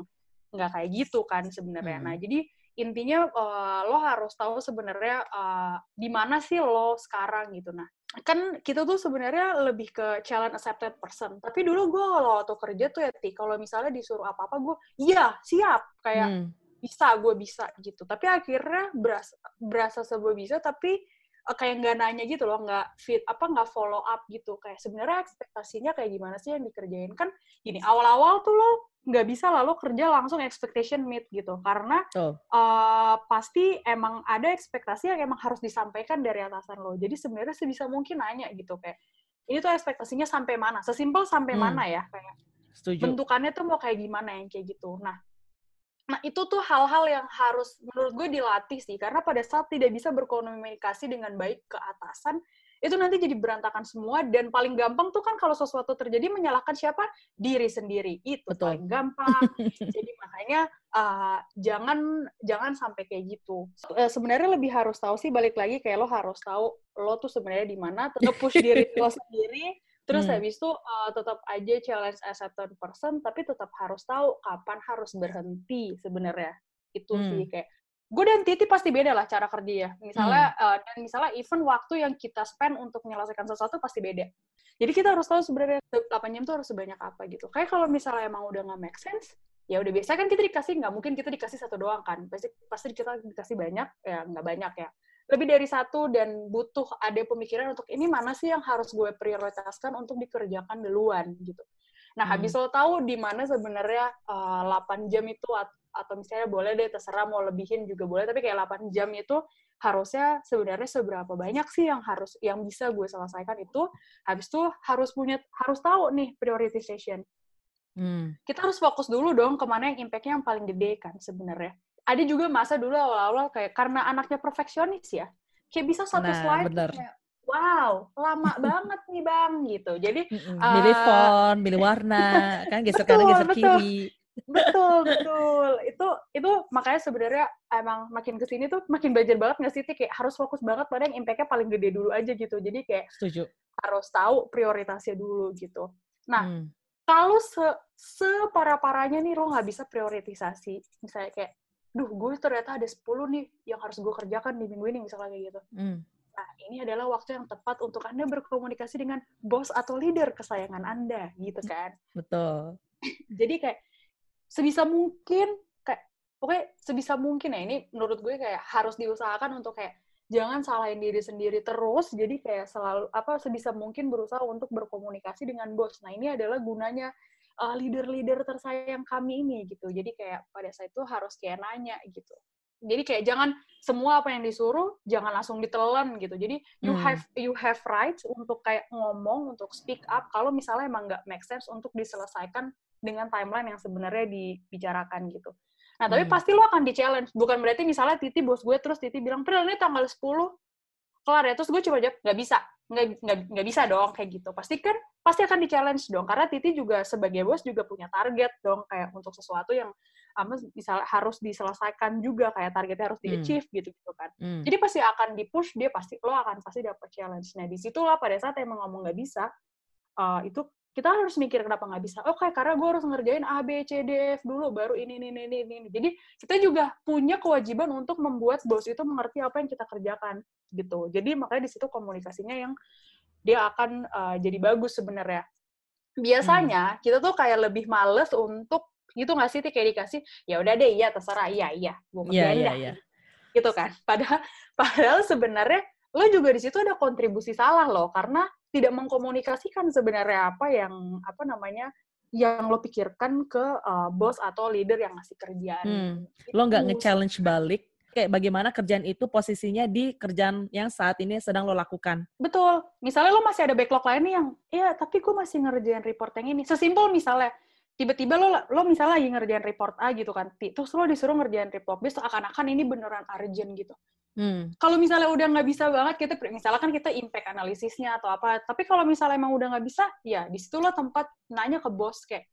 nggak kayak gitu kan sebenarnya. Hmm. Nah, jadi intinya uh, lo harus tahu sebenarnya uh, di mana sih lo sekarang gitu. Nah, kan kita tuh sebenarnya lebih ke challenge accepted person. Tapi dulu gue kalau waktu kerja tuh ya, Ti, kalau misalnya disuruh apa-apa gue, iya siap, kayak hmm. bisa, gue bisa gitu. Tapi akhirnya berasa, berasa sebuah bisa, tapi kayak nggak nanya gitu loh, nggak fit apa nggak follow up gitu. Kayak sebenarnya ekspektasinya kayak gimana sih yang dikerjain kan? Gini awal-awal tuh lo nggak bisa lalu kerja langsung expectation meet gitu karena oh. uh, pasti emang ada ekspektasi yang emang harus disampaikan dari atasan lo. Jadi sebenarnya sebisa mungkin nanya gitu kayak ini tuh ekspektasinya sampai mana? Sesimpel sampai hmm. mana ya kayak Setuju. bentukannya tuh mau kayak gimana yang kayak gitu. Nah, Nah, itu tuh hal-hal yang harus menurut gue dilatih sih, karena pada saat tidak bisa berkomunikasi dengan baik ke atasan, itu nanti jadi berantakan semua, dan paling gampang tuh kan kalau sesuatu terjadi menyalahkan siapa? Diri sendiri. Itu Betul. paling gampang. jadi makanya uh, jangan jangan sampai kayak gitu. Uh, sebenarnya lebih harus tahu sih, balik lagi kayak lo harus tahu lo tuh sebenarnya di mana, push diri lo sendiri, Terus hmm. habis itu uh, tetap aja challenge as a third person, tapi tetap harus tahu kapan harus berhenti sebenarnya. Itu hmm. sih kayak gue dan Titi pasti beda lah cara kerja ya. Misalnya hmm. uh, dan misalnya even waktu yang kita spend untuk menyelesaikan sesuatu pasti beda. Jadi kita harus tahu sebenarnya 8 jam itu harus sebanyak apa gitu. Kayak kalau misalnya emang udah nggak make sense, ya udah biasa kan kita dikasih nggak mungkin kita dikasih satu doang kan. Pasti pasti kita dikasih banyak ya nggak banyak ya lebih dari satu dan butuh ada pemikiran untuk ini mana sih yang harus gue prioritaskan untuk dikerjakan duluan gitu. Nah, hmm. habis lo tahu di mana sebenarnya uh, eh, 8 jam itu atau misalnya boleh deh terserah mau lebihin juga boleh, tapi kayak 8 jam itu harusnya sebenarnya seberapa banyak sih yang harus yang bisa gue selesaikan itu habis itu harus punya harus tahu nih prioritization. Hmm. Kita harus fokus dulu dong ke mana yang impact-nya yang paling gede kan sebenarnya ada juga masa dulu awal-awal kayak karena anaknya perfeksionis ya kayak bisa satu nah, slide kayak wow lama banget nih bang gitu. Jadi uh, milih font milih warna kan geser kanan geser kiri. betul. Betul itu itu makanya sebenarnya emang makin ke sini tuh makin belajar banget nggak sih kayak harus fokus banget pada yang impactnya paling gede dulu aja gitu. Jadi kayak Setuju. harus tahu prioritasnya dulu gitu. Nah hmm. kalau se separah parahnya nih lo nggak bisa prioritisasi. Misalnya kayak duh gue ternyata ada 10 nih yang harus gue kerjakan di minggu ini misalnya kayak gitu. Mm. Nah, ini adalah waktu yang tepat untuk Anda berkomunikasi dengan bos atau leader kesayangan Anda, gitu kan. Betul. Jadi kayak sebisa mungkin kayak oke sebisa mungkin ya ini menurut gue kayak harus diusahakan untuk kayak jangan salahin diri sendiri terus jadi kayak selalu apa sebisa mungkin berusaha untuk berkomunikasi dengan bos. Nah, ini adalah gunanya uh, leader-leader tersayang kami ini gitu. Jadi kayak pada saat itu harus kayak nanya gitu. Jadi kayak jangan semua apa yang disuruh jangan langsung ditelan gitu. Jadi you hmm. have you have rights untuk kayak ngomong, untuk speak up kalau misalnya emang nggak make sense untuk diselesaikan dengan timeline yang sebenarnya dibicarakan gitu. Nah, tapi hmm. pasti lo akan di-challenge. Bukan berarti misalnya Titi bos gue terus Titi bilang, "Pril, ini tanggal 10 kelar ya." Terus gue coba jawab, "Nggak bisa." Nggak, nggak, nggak bisa dong kayak gitu. Pasti kan pasti akan di-challenge dong karena Titi juga sebagai bos juga punya target dong kayak untuk sesuatu yang ama misalnya harus diselesaikan juga kayak targetnya harus di-achieve hmm. gitu gitu kan. Hmm. Jadi pasti akan di-push dia pasti lo akan pasti dapat challenge. Nah, di situlah pada saat emang ngomong nggak bisa uh, itu kita harus mikir kenapa nggak bisa. Oke, okay, karena gue harus ngerjain A, B, C, D, F dulu, baru ini, ini, ini, ini, ini. Jadi kita juga punya kewajiban untuk membuat bos itu mengerti apa yang kita kerjakan, gitu. Jadi makanya di situ komunikasinya yang dia akan uh, jadi bagus sebenarnya. Biasanya hmm. kita tuh kayak lebih males untuk gitu nggak sih kayak dikasih ya udah deh iya terserah iya iya gue yeah, yeah, yeah. gitu kan padahal padahal sebenarnya lo juga di situ ada kontribusi salah lo karena tidak mengkomunikasikan sebenarnya apa yang apa namanya yang lo pikirkan ke uh, bos atau leader yang ngasih kerjaan. Hmm. Lo nggak nge-challenge balik kayak bagaimana kerjaan itu posisinya di kerjaan yang saat ini sedang lo lakukan. Betul. Misalnya lo masih ada backlog lain yang, iya tapi gue masih ngerjain report yang ini. Sesimpel misalnya, tiba-tiba lo lo misalnya lagi ngerjain report A gitu kan, terus lo disuruh ngerjain report B, seakan-akan ini beneran urgent gitu. Hmm. Kalau misalnya udah nggak bisa banget, kita misalnya kan kita impact analisisnya atau apa. Tapi kalau misalnya emang udah nggak bisa, ya di situ lo tempat nanya ke bos kayak,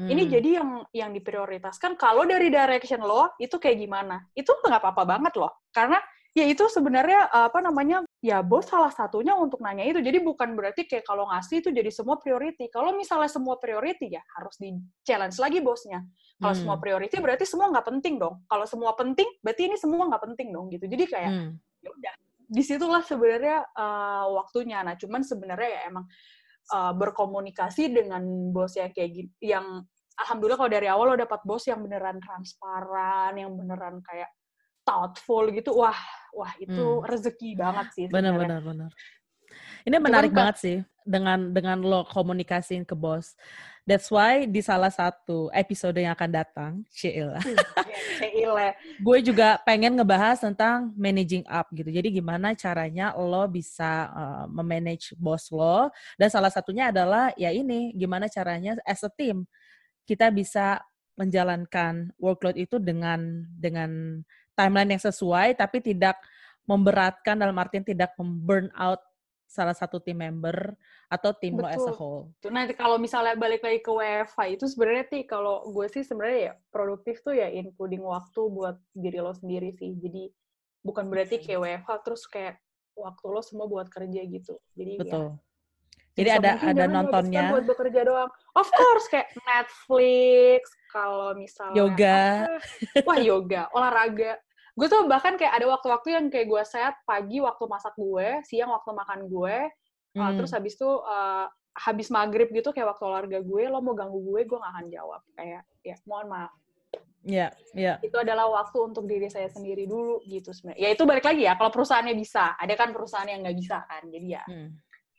Hmm. Ini jadi yang yang diprioritaskan. Kalau dari direction lo itu kayak gimana? Itu nggak apa-apa banget loh. Karena ya itu sebenarnya apa namanya ya bos salah satunya untuk nanya itu. Jadi bukan berarti kayak kalau ngasih itu jadi semua priority. Kalau misalnya semua priority ya harus di challenge lagi bosnya. Kalau hmm. semua priority berarti semua nggak penting dong. Kalau semua penting berarti ini semua nggak penting dong gitu. Jadi kayak hmm. ya udah di situlah sebenarnya uh, waktunya. Nah cuman sebenarnya ya emang uh, berkomunikasi dengan bos yang kayak gitu, yang alhamdulillah kalau dari awal lo dapat bos yang beneran transparan, yang beneran kayak thoughtful gitu wah wah itu hmm. rezeki banget sih benar benar benar ini menarik banget sih dengan dengan lo komunikasiin ke bos. That's why di salah satu episode yang akan datang, Sheila. Sheila. gue juga pengen ngebahas tentang managing up gitu. Jadi gimana caranya lo bisa uh, memanage bos lo dan salah satunya adalah ya ini gimana caranya as a team kita bisa menjalankan workload itu dengan dengan timeline yang sesuai tapi tidak memberatkan dalam artian tidak memburn out salah satu tim member atau tim Betul. lo as a whole. Nanti kalau misalnya balik lagi ke WFH itu sebenarnya sih kalau gue sih sebenarnya ya produktif tuh ya including waktu buat diri lo sendiri sih. Jadi bukan berarti kayak WFH terus kayak waktu lo semua buat kerja gitu. Jadi ya Betul. Ya, jadi ada ada nontonnya buat bekerja doang. Of course kayak Netflix, kalau misalnya yoga. Apa, wah yoga, olahraga gue tuh bahkan kayak ada waktu-waktu yang kayak gue set pagi waktu masak gue, siang waktu makan gue, hmm. uh, terus habis itu uh, habis maghrib gitu kayak waktu olahraga gue, lo mau ganggu gue, gue gak akan jawab. Kayak, ya mohon maaf. Iya, yeah, iya. Yeah. Itu adalah waktu untuk diri saya sendiri dulu gitu sebenarnya. Ya itu balik lagi ya, kalau perusahaannya bisa. Ada kan perusahaan yang nggak bisa kan, jadi ya hmm.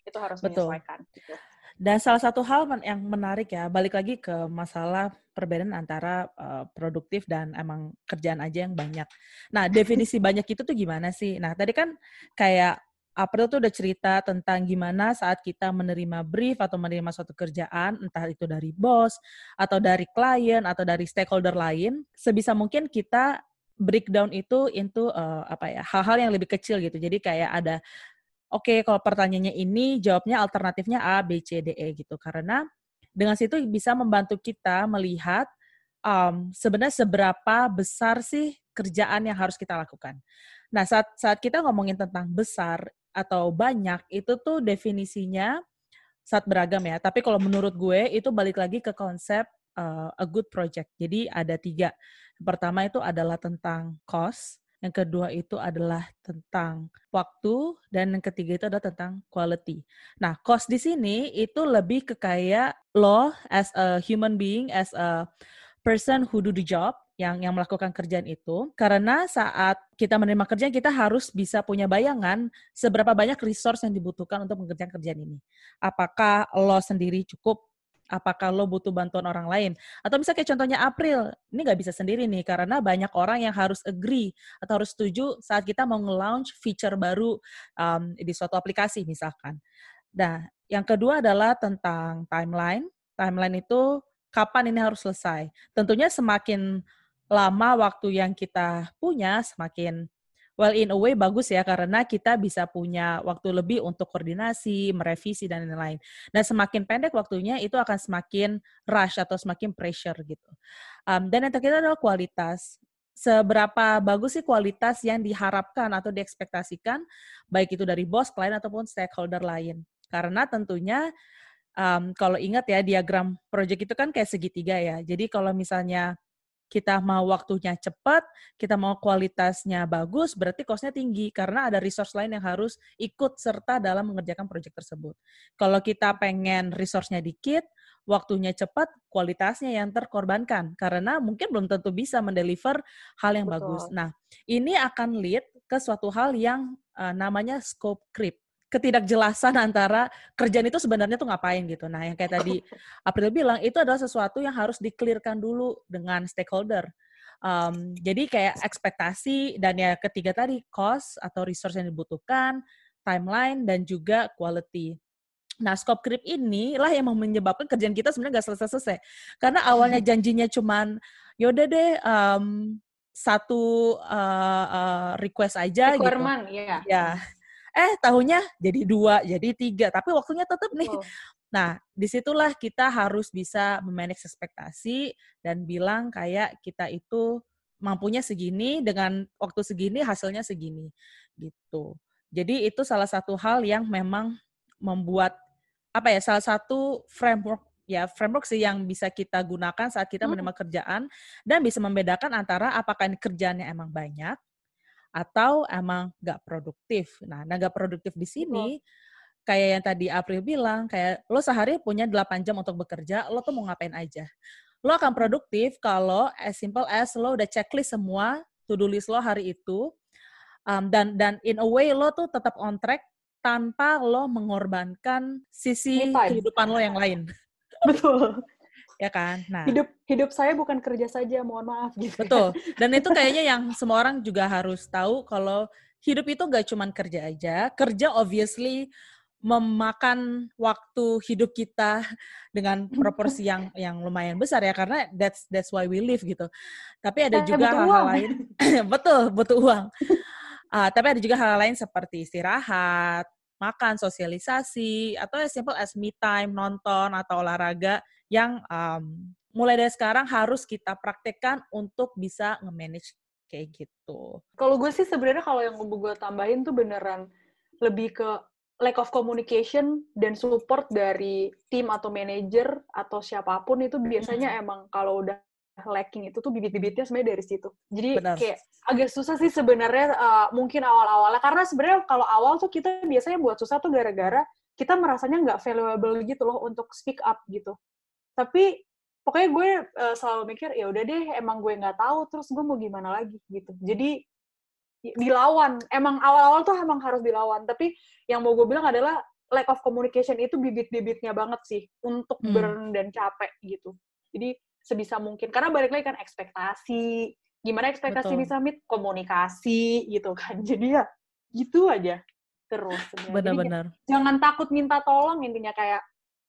itu harus Betul. menyesuaikan. Gitu. Dan salah satu hal yang menarik ya, balik lagi ke masalah perbedaan antara uh, produktif dan emang kerjaan aja yang banyak. Nah, definisi banyak itu tuh gimana sih? Nah, tadi kan kayak April tuh udah cerita tentang gimana saat kita menerima brief atau menerima suatu kerjaan, entah itu dari bos, atau dari klien, atau dari stakeholder lain, sebisa mungkin kita breakdown itu into uh, apa ya hal-hal yang lebih kecil gitu. Jadi kayak ada oke okay, kalau pertanyaannya ini jawabnya alternatifnya A, B, C, D, E gitu. Karena dengan situ bisa membantu kita melihat um, sebenarnya seberapa besar sih kerjaan yang harus kita lakukan. Nah, saat saat kita ngomongin tentang besar atau banyak, itu tuh definisinya saat beragam ya. Tapi kalau menurut gue itu balik lagi ke konsep uh, a good project. Jadi ada tiga. Pertama itu adalah tentang cost, yang kedua itu adalah tentang waktu, dan yang ketiga itu adalah tentang quality. Nah, cost di sini itu lebih ke kayak lo as a human being, as a person who do the job, yang yang melakukan kerjaan itu karena saat kita menerima kerjaan kita harus bisa punya bayangan seberapa banyak resource yang dibutuhkan untuk mengerjakan kerjaan ini. Apakah lo sendiri cukup apakah lo butuh bantuan orang lain atau misalnya kayak contohnya April ini nggak bisa sendiri nih karena banyak orang yang harus agree atau harus setuju saat kita mau nge-launch feature baru um, di suatu aplikasi misalkan. Nah, yang kedua adalah tentang timeline. Timeline itu kapan ini harus selesai. Tentunya semakin lama waktu yang kita punya, semakin well in a way bagus ya karena kita bisa punya waktu lebih untuk koordinasi, merevisi dan lain-lain. Dan semakin pendek waktunya itu akan semakin rush atau semakin pressure gitu. Um, dan yang terakhir adalah kualitas. Seberapa bagus sih kualitas yang diharapkan atau diekspektasikan baik itu dari bos, klien ataupun stakeholder lain. Karena tentunya um, kalau ingat ya diagram project itu kan kayak segitiga ya. Jadi kalau misalnya kita mau waktunya cepat, kita mau kualitasnya bagus, berarti cost-nya tinggi karena ada resource lain yang harus ikut serta dalam mengerjakan proyek tersebut. Kalau kita pengen resource-nya dikit, waktunya cepat, kualitasnya yang terkorbankan karena mungkin belum tentu bisa mendeliver hal yang Betul. bagus. Nah, ini akan lead ke suatu hal yang uh, namanya scope creep ketidakjelasan antara kerjaan itu sebenarnya tuh ngapain gitu. Nah, yang kayak tadi April bilang itu adalah sesuatu yang harus dikelirkan dulu dengan stakeholder. Um, jadi kayak ekspektasi dan ya ketiga tadi cost atau resource yang dibutuhkan, timeline dan juga quality. Nah, scope creep ini lah yang menyebabkan kerjaan kita sebenarnya nggak selesai-selesai. Karena awalnya janjinya cuman yaudah deh um, satu uh, uh, request aja Requirement, gitu. ya. Ya eh tahunya jadi dua, jadi tiga, tapi waktunya tetap nih. Oh. Nah, di situlah kita harus bisa memanage ekspektasi dan bilang kayak kita itu mampunya segini dengan waktu segini hasilnya segini gitu. Jadi itu salah satu hal yang memang membuat apa ya salah satu framework ya framework sih yang bisa kita gunakan saat kita hmm. menerima kerjaan dan bisa membedakan antara apakah ini kerjaannya emang banyak atau emang nggak produktif. Nah, nggak produktif di sini kayak yang tadi April bilang, kayak lo sehari punya 8 jam untuk bekerja, lo tuh mau ngapain aja. Lo akan produktif kalau as simple as lo udah checklist semua to-do list lo hari itu um, dan dan in a way lo tuh tetap on track tanpa lo mengorbankan sisi kehidupan lo yang lain. Betul. Ya kan? Nah, hidup hidup saya bukan kerja saja, mohon maaf gitu. Kan. Betul. Dan itu kayaknya yang semua orang juga harus tahu kalau hidup itu gak cuma kerja aja. Kerja obviously memakan waktu hidup kita dengan proporsi yang yang lumayan besar ya karena that's that's why we live gitu. Tapi ada juga hal-hal lain. betul, butuh uang. Uh, tapi ada juga hal, hal lain seperti istirahat, makan, sosialisasi, atau as simple as me time, nonton, atau olahraga yang um, mulai dari sekarang harus kita praktekkan untuk bisa nge-manage kayak gitu. Kalau gue sih sebenarnya kalau yang gue tambahin tuh beneran lebih ke lack of communication dan support dari tim atau manager atau siapa pun itu biasanya hmm. emang kalau udah lacking itu tuh bibit-bibitnya sebenarnya dari situ. Jadi Benar. kayak agak susah sih sebenarnya uh, mungkin awal-awalnya karena sebenarnya kalau awal tuh kita biasanya buat susah tuh gara-gara kita merasanya nggak valuable gitu loh untuk speak up gitu. Tapi pokoknya gue uh, selalu mikir ya udah deh emang gue nggak tahu terus gue mau gimana lagi gitu. Jadi dilawan. Emang awal-awal tuh emang harus dilawan. Tapi yang mau gue bilang adalah lack of communication itu bibit-bibitnya banget sih untuk hmm. burn dan capek gitu. Jadi sebisa mungkin karena balik lagi kan ekspektasi gimana ekspektasi Betul. bisa meet komunikasi gitu kan jadi ya gitu aja terus benar-benar jangan takut minta tolong intinya kayak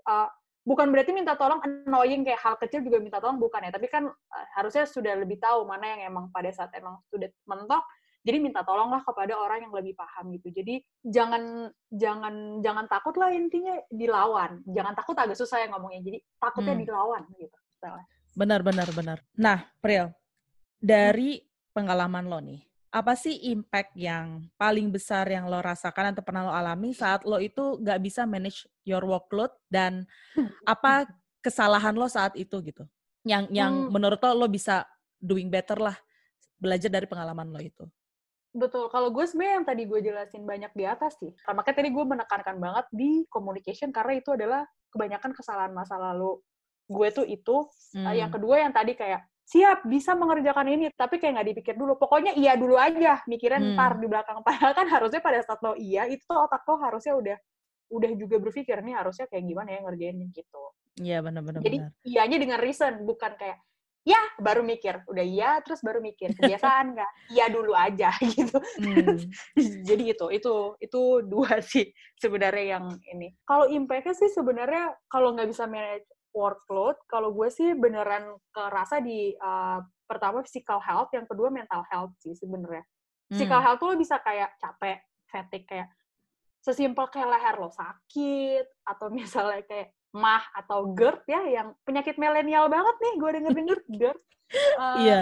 uh, bukan berarti minta tolong annoying kayak hal kecil juga minta tolong bukan ya tapi kan uh, harusnya sudah lebih tahu mana yang emang pada saat emang sudah mentok jadi minta tolonglah kepada orang yang lebih paham gitu jadi jangan jangan jangan takut lah intinya dilawan jangan takut agak susah ya ngomongnya jadi takutnya hmm. dilawan gitu Benar, benar, benar. Nah, Pril, dari pengalaman lo nih, apa sih impact yang paling besar yang lo rasakan atau pernah lo alami saat lo itu nggak bisa manage your workload dan apa kesalahan lo saat itu gitu? Yang yang hmm. menurut lo lo bisa doing better lah belajar dari pengalaman lo itu. Betul. Kalau gue sebenarnya yang tadi gue jelasin banyak di atas sih. Makanya tadi gue menekankan banget di communication karena itu adalah kebanyakan kesalahan masa lalu gue tuh itu hmm. uh, yang kedua yang tadi kayak siap bisa mengerjakan ini. Tapi kayak nggak dipikir dulu. Pokoknya iya dulu aja mikirin hmm. ntar di belakang. Padahal kan harusnya pada saat lo iya itu tuh otak lo harusnya udah udah juga berpikir nih harusnya kayak gimana ya ngerjainnya gitu. Iya benar-benar jadi iyanya dengan reason bukan kayak ya baru mikir. Udah iya terus baru mikir. Kebiasaan nggak? Iya dulu aja gitu. Hmm. jadi itu itu itu dua sih sebenarnya yang ini. Kalau impactnya sih sebenarnya kalau nggak bisa manage workload, kalau gue sih beneran kerasa di uh, pertama physical health, yang kedua mental health sih sebenarnya. Physical hmm. health tuh lo bisa kayak capek, fatigue kayak sesimpel kayak leher lo sakit atau misalnya kayak mah atau GERD ya yang penyakit milenial banget nih gue denger denger GERD. Uh, iya.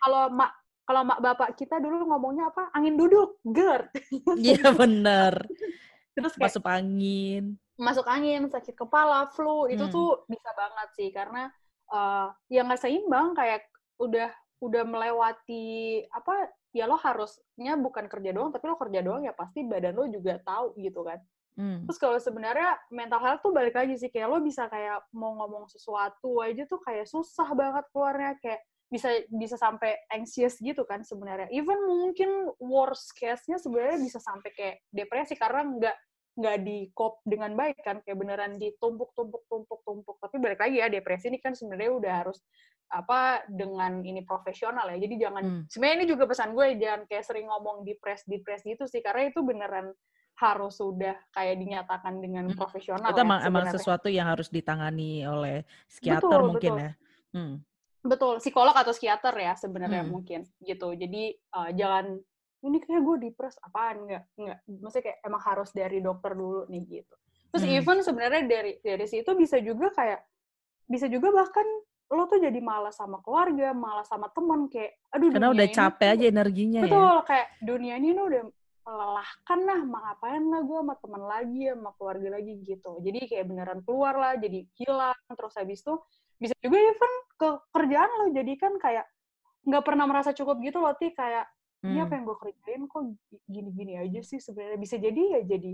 Kalau mak kalau mak bapak kita dulu ngomongnya apa angin duduk GERD. Iya bener. Terus kayak, masuk angin masuk angin, sakit kepala, flu itu hmm. tuh bisa banget sih karena uh, ya nggak seimbang kayak udah udah melewati apa ya lo harusnya bukan kerja doang tapi lo kerja doang ya pasti badan lo juga tahu gitu kan. Hmm. Terus kalau sebenarnya mental health tuh balik lagi sih kayak lo bisa kayak mau ngomong sesuatu aja tuh kayak susah banget keluarnya kayak bisa bisa sampai anxious gitu kan sebenarnya. Even mungkin worst case-nya sebenarnya bisa sampai kayak depresi karena nggak nggak di cop dengan baik kan kayak beneran ditumpuk tumpuk tumpuk tumpuk tapi balik lagi ya depresi ini kan sebenarnya udah harus apa dengan ini profesional ya jadi jangan hmm. sebenarnya ini juga pesan gue jangan kayak sering ngomong depres depres gitu sih karena itu beneran harus sudah kayak dinyatakan dengan hmm. profesional itu ya, emang, emang sesuatu yang harus ditangani oleh psikiater betul, mungkin betul. ya hmm. betul psikolog atau psikiater ya sebenarnya hmm. mungkin gitu jadi uh, jangan ini kayak gue depres apaan? Nggak nggak maksudnya kayak emang harus dari dokter dulu nih gitu. Terus hmm. even sebenarnya dari dari situ bisa juga kayak bisa juga bahkan lo tuh jadi malas sama keluarga malas sama teman kayak aduh karena udah capek tuh, aja energinya betul, ya. betul kayak dunia ini udah melelahkan lah mau ngapain lah gue sama teman lagi sama keluarga lagi gitu. Jadi kayak beneran keluar lah jadi hilang terus habis itu bisa juga even ke kerjaan lo jadi kan kayak nggak pernah merasa cukup gitu loh ti kayak ini hmm. apa yang gue kerjain kok gini-gini aja sih sebenarnya bisa jadi ya jadi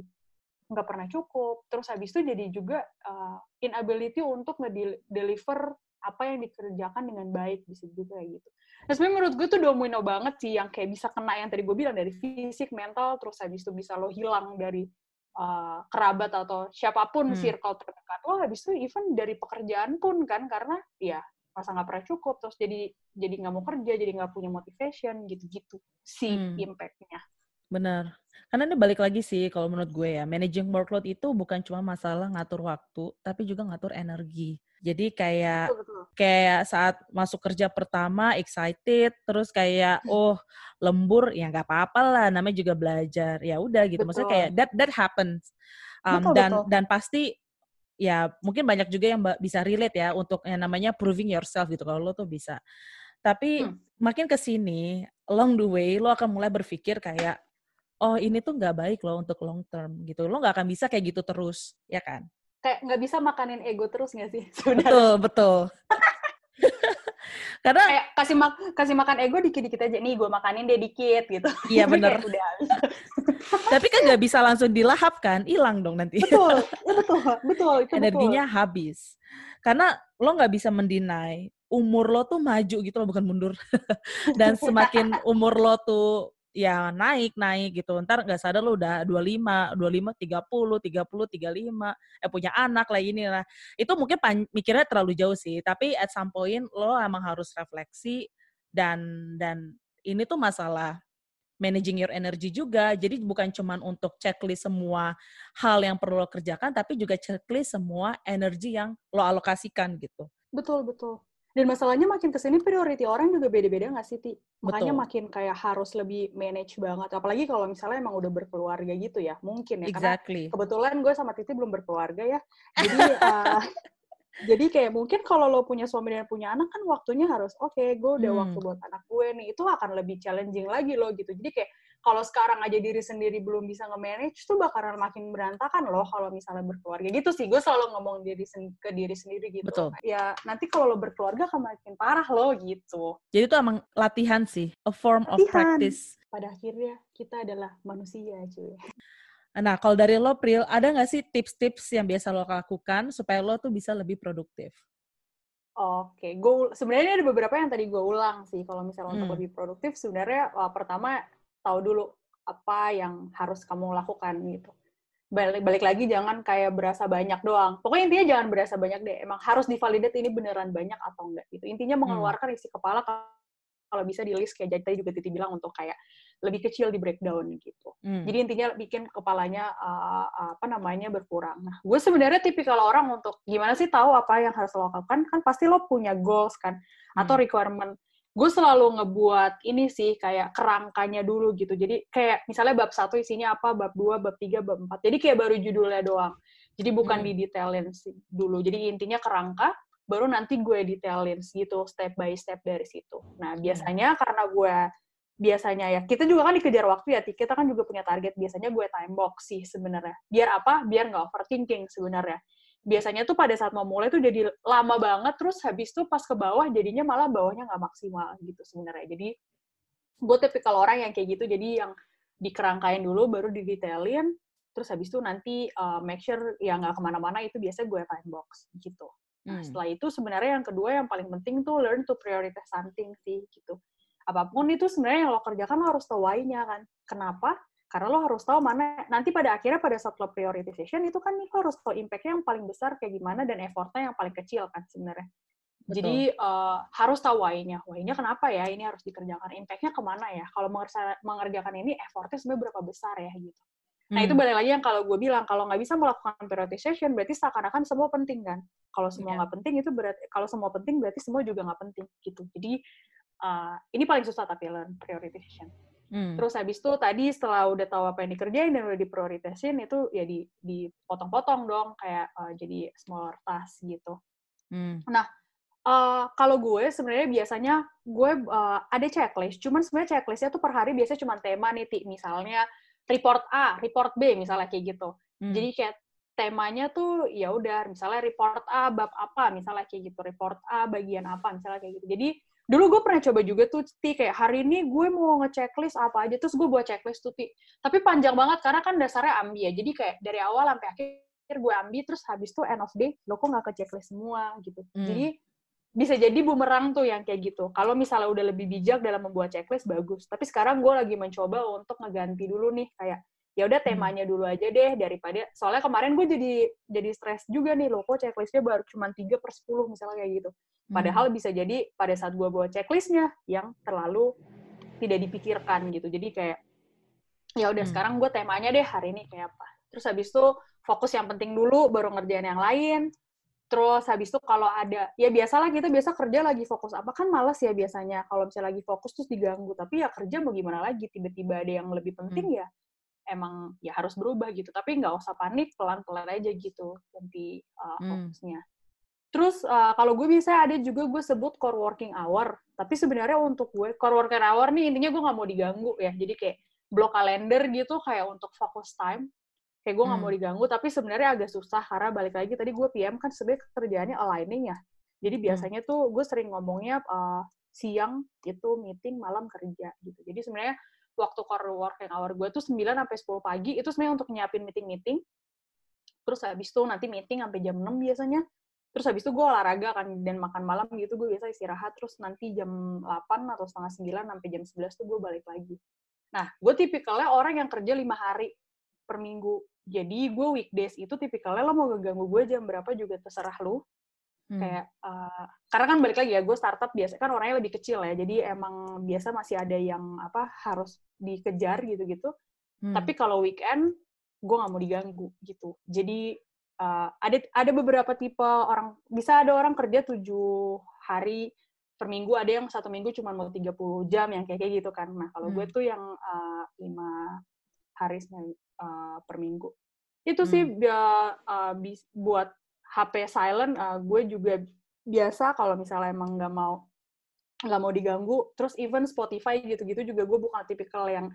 nggak pernah cukup terus habis itu jadi juga uh, inability untuk nge-deliver apa yang dikerjakan dengan baik bisa juga kayak gitu. Nah sebenarnya menurut gue tuh domino banget sih yang kayak bisa kena yang tadi gue bilang dari fisik, mental, terus habis itu bisa lo hilang dari uh, kerabat atau siapa pun hmm. circle terdekat lo, habis itu even dari pekerjaan pun kan karena ya masa nggak pernah cukup terus jadi jadi nggak mau kerja jadi nggak punya motivation gitu-gitu si hmm. impactnya benar karena ini balik lagi sih kalau menurut gue ya managing workload itu bukan cuma masalah ngatur waktu tapi juga ngatur energi jadi kayak betul, betul. kayak saat masuk kerja pertama excited terus kayak hmm. oh lembur ya nggak apa-apa lah namanya juga belajar ya udah gitu betul. maksudnya kayak that that happens um, betul, dan betul. dan pasti ya mungkin banyak juga yang bisa relate ya untuk yang namanya proving yourself gitu kalau lo tuh bisa. Tapi hmm. makin ke sini along the way lo akan mulai berpikir kayak oh ini tuh nggak baik lo untuk long term gitu. Lo nggak akan bisa kayak gitu terus, ya kan? Kayak nggak bisa makanin ego terus nggak sih? Sebenarnya? Betul, betul. Karena kayak kasih mak kasih makan ego dikit-dikit aja nih, gue makanin dia dikit gitu. Iya bener. Tapi kan nggak bisa langsung dilahap kan, hilang dong nanti. Betul, ya, betul, betul. Itu Energinya betul. habis. Karena lo nggak bisa mendinai umur lo tuh maju gitu loh, bukan mundur. Dan semakin umur lo tuh ya naik naik gitu. Ntar nggak sadar lu udah 25 25 30 30 35 eh punya anak lah ini lah. Itu mungkin mikirnya terlalu jauh sih tapi at some point lo emang harus refleksi dan dan ini tuh masalah managing your energy juga. Jadi bukan cuman untuk checklist semua hal yang perlu lo kerjakan tapi juga checklist semua energi yang lo alokasikan gitu. Betul betul dan masalahnya makin ke sini priority orang juga beda-beda nggak sih, Ti? Makanya Betul. makin kayak harus lebih manage banget. Apalagi kalau misalnya emang udah berkeluarga gitu ya, mungkin ya. Exactly. Karena kebetulan gue sama Titi belum berkeluarga ya. Jadi uh, jadi kayak mungkin kalau lo punya suami dan punya anak kan waktunya harus oke, okay, gue udah hmm. waktu buat anak gue nih. Itu akan lebih challenging lagi lo gitu. Jadi kayak kalau sekarang aja diri sendiri belum bisa nge-manage tuh bakalan makin berantakan loh kalau misalnya berkeluarga gitu sih gue selalu ngomong diri ke diri sendiri gitu Betul. ya nanti kalau lo berkeluarga akan makin parah lo gitu jadi itu emang latihan sih a form latihan. of practice pada akhirnya kita adalah manusia cuy Nah, kalau dari lo, Pril, ada nggak sih tips-tips yang biasa lo lakukan supaya lo tuh bisa lebih produktif? Oke, gue sebenarnya ada beberapa yang tadi gue ulang sih. Kalau misalnya hmm. untuk lebih produktif, sebenarnya uh, pertama tahu dulu apa yang harus kamu lakukan gitu. Balik, balik lagi jangan kayak berasa banyak doang. Pokoknya intinya jangan berasa banyak deh. Emang harus divalidate ini beneran banyak atau enggak gitu. Intinya hmm. mengeluarkan isi kepala kalau bisa di list kayak jadi tadi juga Titi bilang untuk kayak lebih kecil di breakdown gitu. Hmm. Jadi intinya bikin kepalanya uh, apa namanya berkurang. Nah, gue sebenarnya tipikal orang untuk gimana sih tahu apa yang harus lo lakukan? Kan pasti lo punya goals kan atau hmm. requirement gue selalu ngebuat ini sih kayak kerangkanya dulu gitu. Jadi kayak misalnya bab satu isinya apa, bab dua, bab tiga, bab empat. Jadi kayak baru judulnya doang. Jadi bukan hmm. didetailin sih dulu. Jadi intinya kerangka, baru nanti gue detailin gitu step by step dari situ. Nah biasanya hmm. karena gue biasanya ya kita juga kan dikejar waktu ya kita kan juga punya target biasanya gue time box sih sebenarnya biar apa biar nggak overthinking sebenarnya biasanya tuh pada saat mau mulai tuh jadi lama banget terus habis tuh pas ke bawah jadinya malah bawahnya nggak maksimal gitu sebenarnya. Jadi gue tipikal orang yang kayak gitu jadi yang dikerangkain dulu baru didetailin terus habis itu nanti uh, make sure ya nggak ke mana-mana itu biasa gue time box gitu. Nah hmm. setelah itu sebenarnya yang kedua yang paling penting tuh learn to prioritize something sih gitu. Apa pun itu sebenarnya yang lo kerjakan lo harus tahu why-nya kan. Kenapa karena lo harus tahu mana, nanti pada akhirnya pada saat lo prioritization itu kan lo harus tahu impact-nya yang paling besar kayak gimana dan effort-nya yang paling kecil kan sebenarnya. Betul. Jadi uh, harus tahu why-nya. Why-nya kenapa ya ini harus dikerjakan? Impact-nya ke mana ya? Kalau mengerjakan ini effort-nya sebenarnya berapa besar ya gitu. Nah itu hmm. balik lagi yang kalau gue bilang kalau nggak bisa melakukan prioritization berarti seakan-akan semua penting kan. Kalau semua iya. nggak yeah. penting itu berarti kalau semua penting berarti semua juga nggak penting gitu. Jadi uh, ini paling susah tapi learn prioritization. Hmm. Terus habis itu tadi setelah udah tahu apa yang dikerjain dan udah diprioritasin itu ya di dipotong-potong dong kayak uh, jadi smaller task gitu. Hmm. Nah, uh, kalau gue sebenarnya biasanya gue uh, ada checklist, cuman sebenarnya checklistnya tuh per hari biasanya cuma tema nih, Ti. misalnya report A, report B misalnya kayak gitu. Hmm. Jadi kayak temanya tuh ya udah misalnya report A bab apa misalnya kayak gitu, report A bagian apa misalnya kayak gitu. Jadi dulu gue pernah coba juga tuh ti kayak hari ini gue mau ngechecklist apa aja terus gue buat checklist tuh ti tapi panjang banget karena kan dasarnya ambi ya jadi kayak dari awal sampai akhir gue ambil terus habis tuh end of day lo kok nggak ke checklist semua gitu hmm. jadi bisa jadi bumerang tuh yang kayak gitu. Kalau misalnya udah lebih bijak dalam membuat checklist bagus. Tapi sekarang gue lagi mencoba untuk ngeganti dulu nih kayak ya udah hmm. temanya dulu aja deh daripada soalnya kemarin gue jadi jadi stres juga nih loh kok checklistnya baru cuma 3 per 10 misalnya kayak gitu. Padahal hmm. bisa jadi pada saat gue bawa checklistnya yang terlalu tidak dipikirkan gitu. Jadi kayak ya udah hmm. sekarang gue temanya deh hari ini kayak apa. Terus habis itu fokus yang penting dulu baru ngerjain yang lain Terus habis itu kalau ada, ya biasalah kita biasa kerja lagi fokus apa kan males ya biasanya kalau misalnya lagi fokus terus diganggu. Tapi ya kerja mau gimana lagi, tiba-tiba ada yang lebih penting hmm. ya emang ya harus berubah gitu. Tapi nggak usah panik, pelan-pelan aja gitu ganti uh, fokusnya. Hmm. Terus uh, kalau gue bisa ada juga gue sebut core working hour. Tapi sebenarnya untuk gue core working hour nih intinya gue nggak mau diganggu ya. Jadi kayak blok kalender gitu kayak untuk fokus time kayak gue nggak hmm. mau diganggu tapi sebenarnya agak susah karena balik lagi tadi gue PM kan sebenarnya kerjaannya aligning ya jadi hmm. biasanya hmm. tuh gue sering ngomongnya uh, siang itu meeting malam kerja gitu jadi sebenarnya waktu core working hour gue tuh 9 sampai 10 pagi itu sebenarnya untuk nyiapin meeting-meeting. Terus habis itu nanti meeting sampai jam 6 biasanya. Terus habis itu gue olahraga kan dan makan malam gitu gue biasa istirahat. Terus nanti jam 8 atau setengah 9 sampai jam 11 tuh gue balik lagi. Nah gue tipikalnya orang yang kerja lima hari per minggu. Jadi gue weekdays itu tipikalnya lo mau ngeganggu gue jam berapa juga terserah lo. Hmm. Kayak uh, karena kan balik lagi ya gue startup biasa kan orangnya lebih kecil ya. Jadi emang biasa masih ada yang apa harus dikejar gitu-gitu. Hmm. Tapi kalau weekend gue nggak mau diganggu gitu. Jadi uh, ada ada beberapa tipe orang bisa ada orang kerja tujuh hari per minggu ada yang satu minggu cuma mau 30 jam yang kayak kayak gitu kan. Nah, kalau hmm. gue tuh yang uh, lima hari uh, per minggu. Itu hmm. sih uh, uh, buat HP silent, uh, gue juga biasa kalau misalnya emang nggak mau nggak mau diganggu. Terus even Spotify gitu-gitu juga gue bukan tipikal yang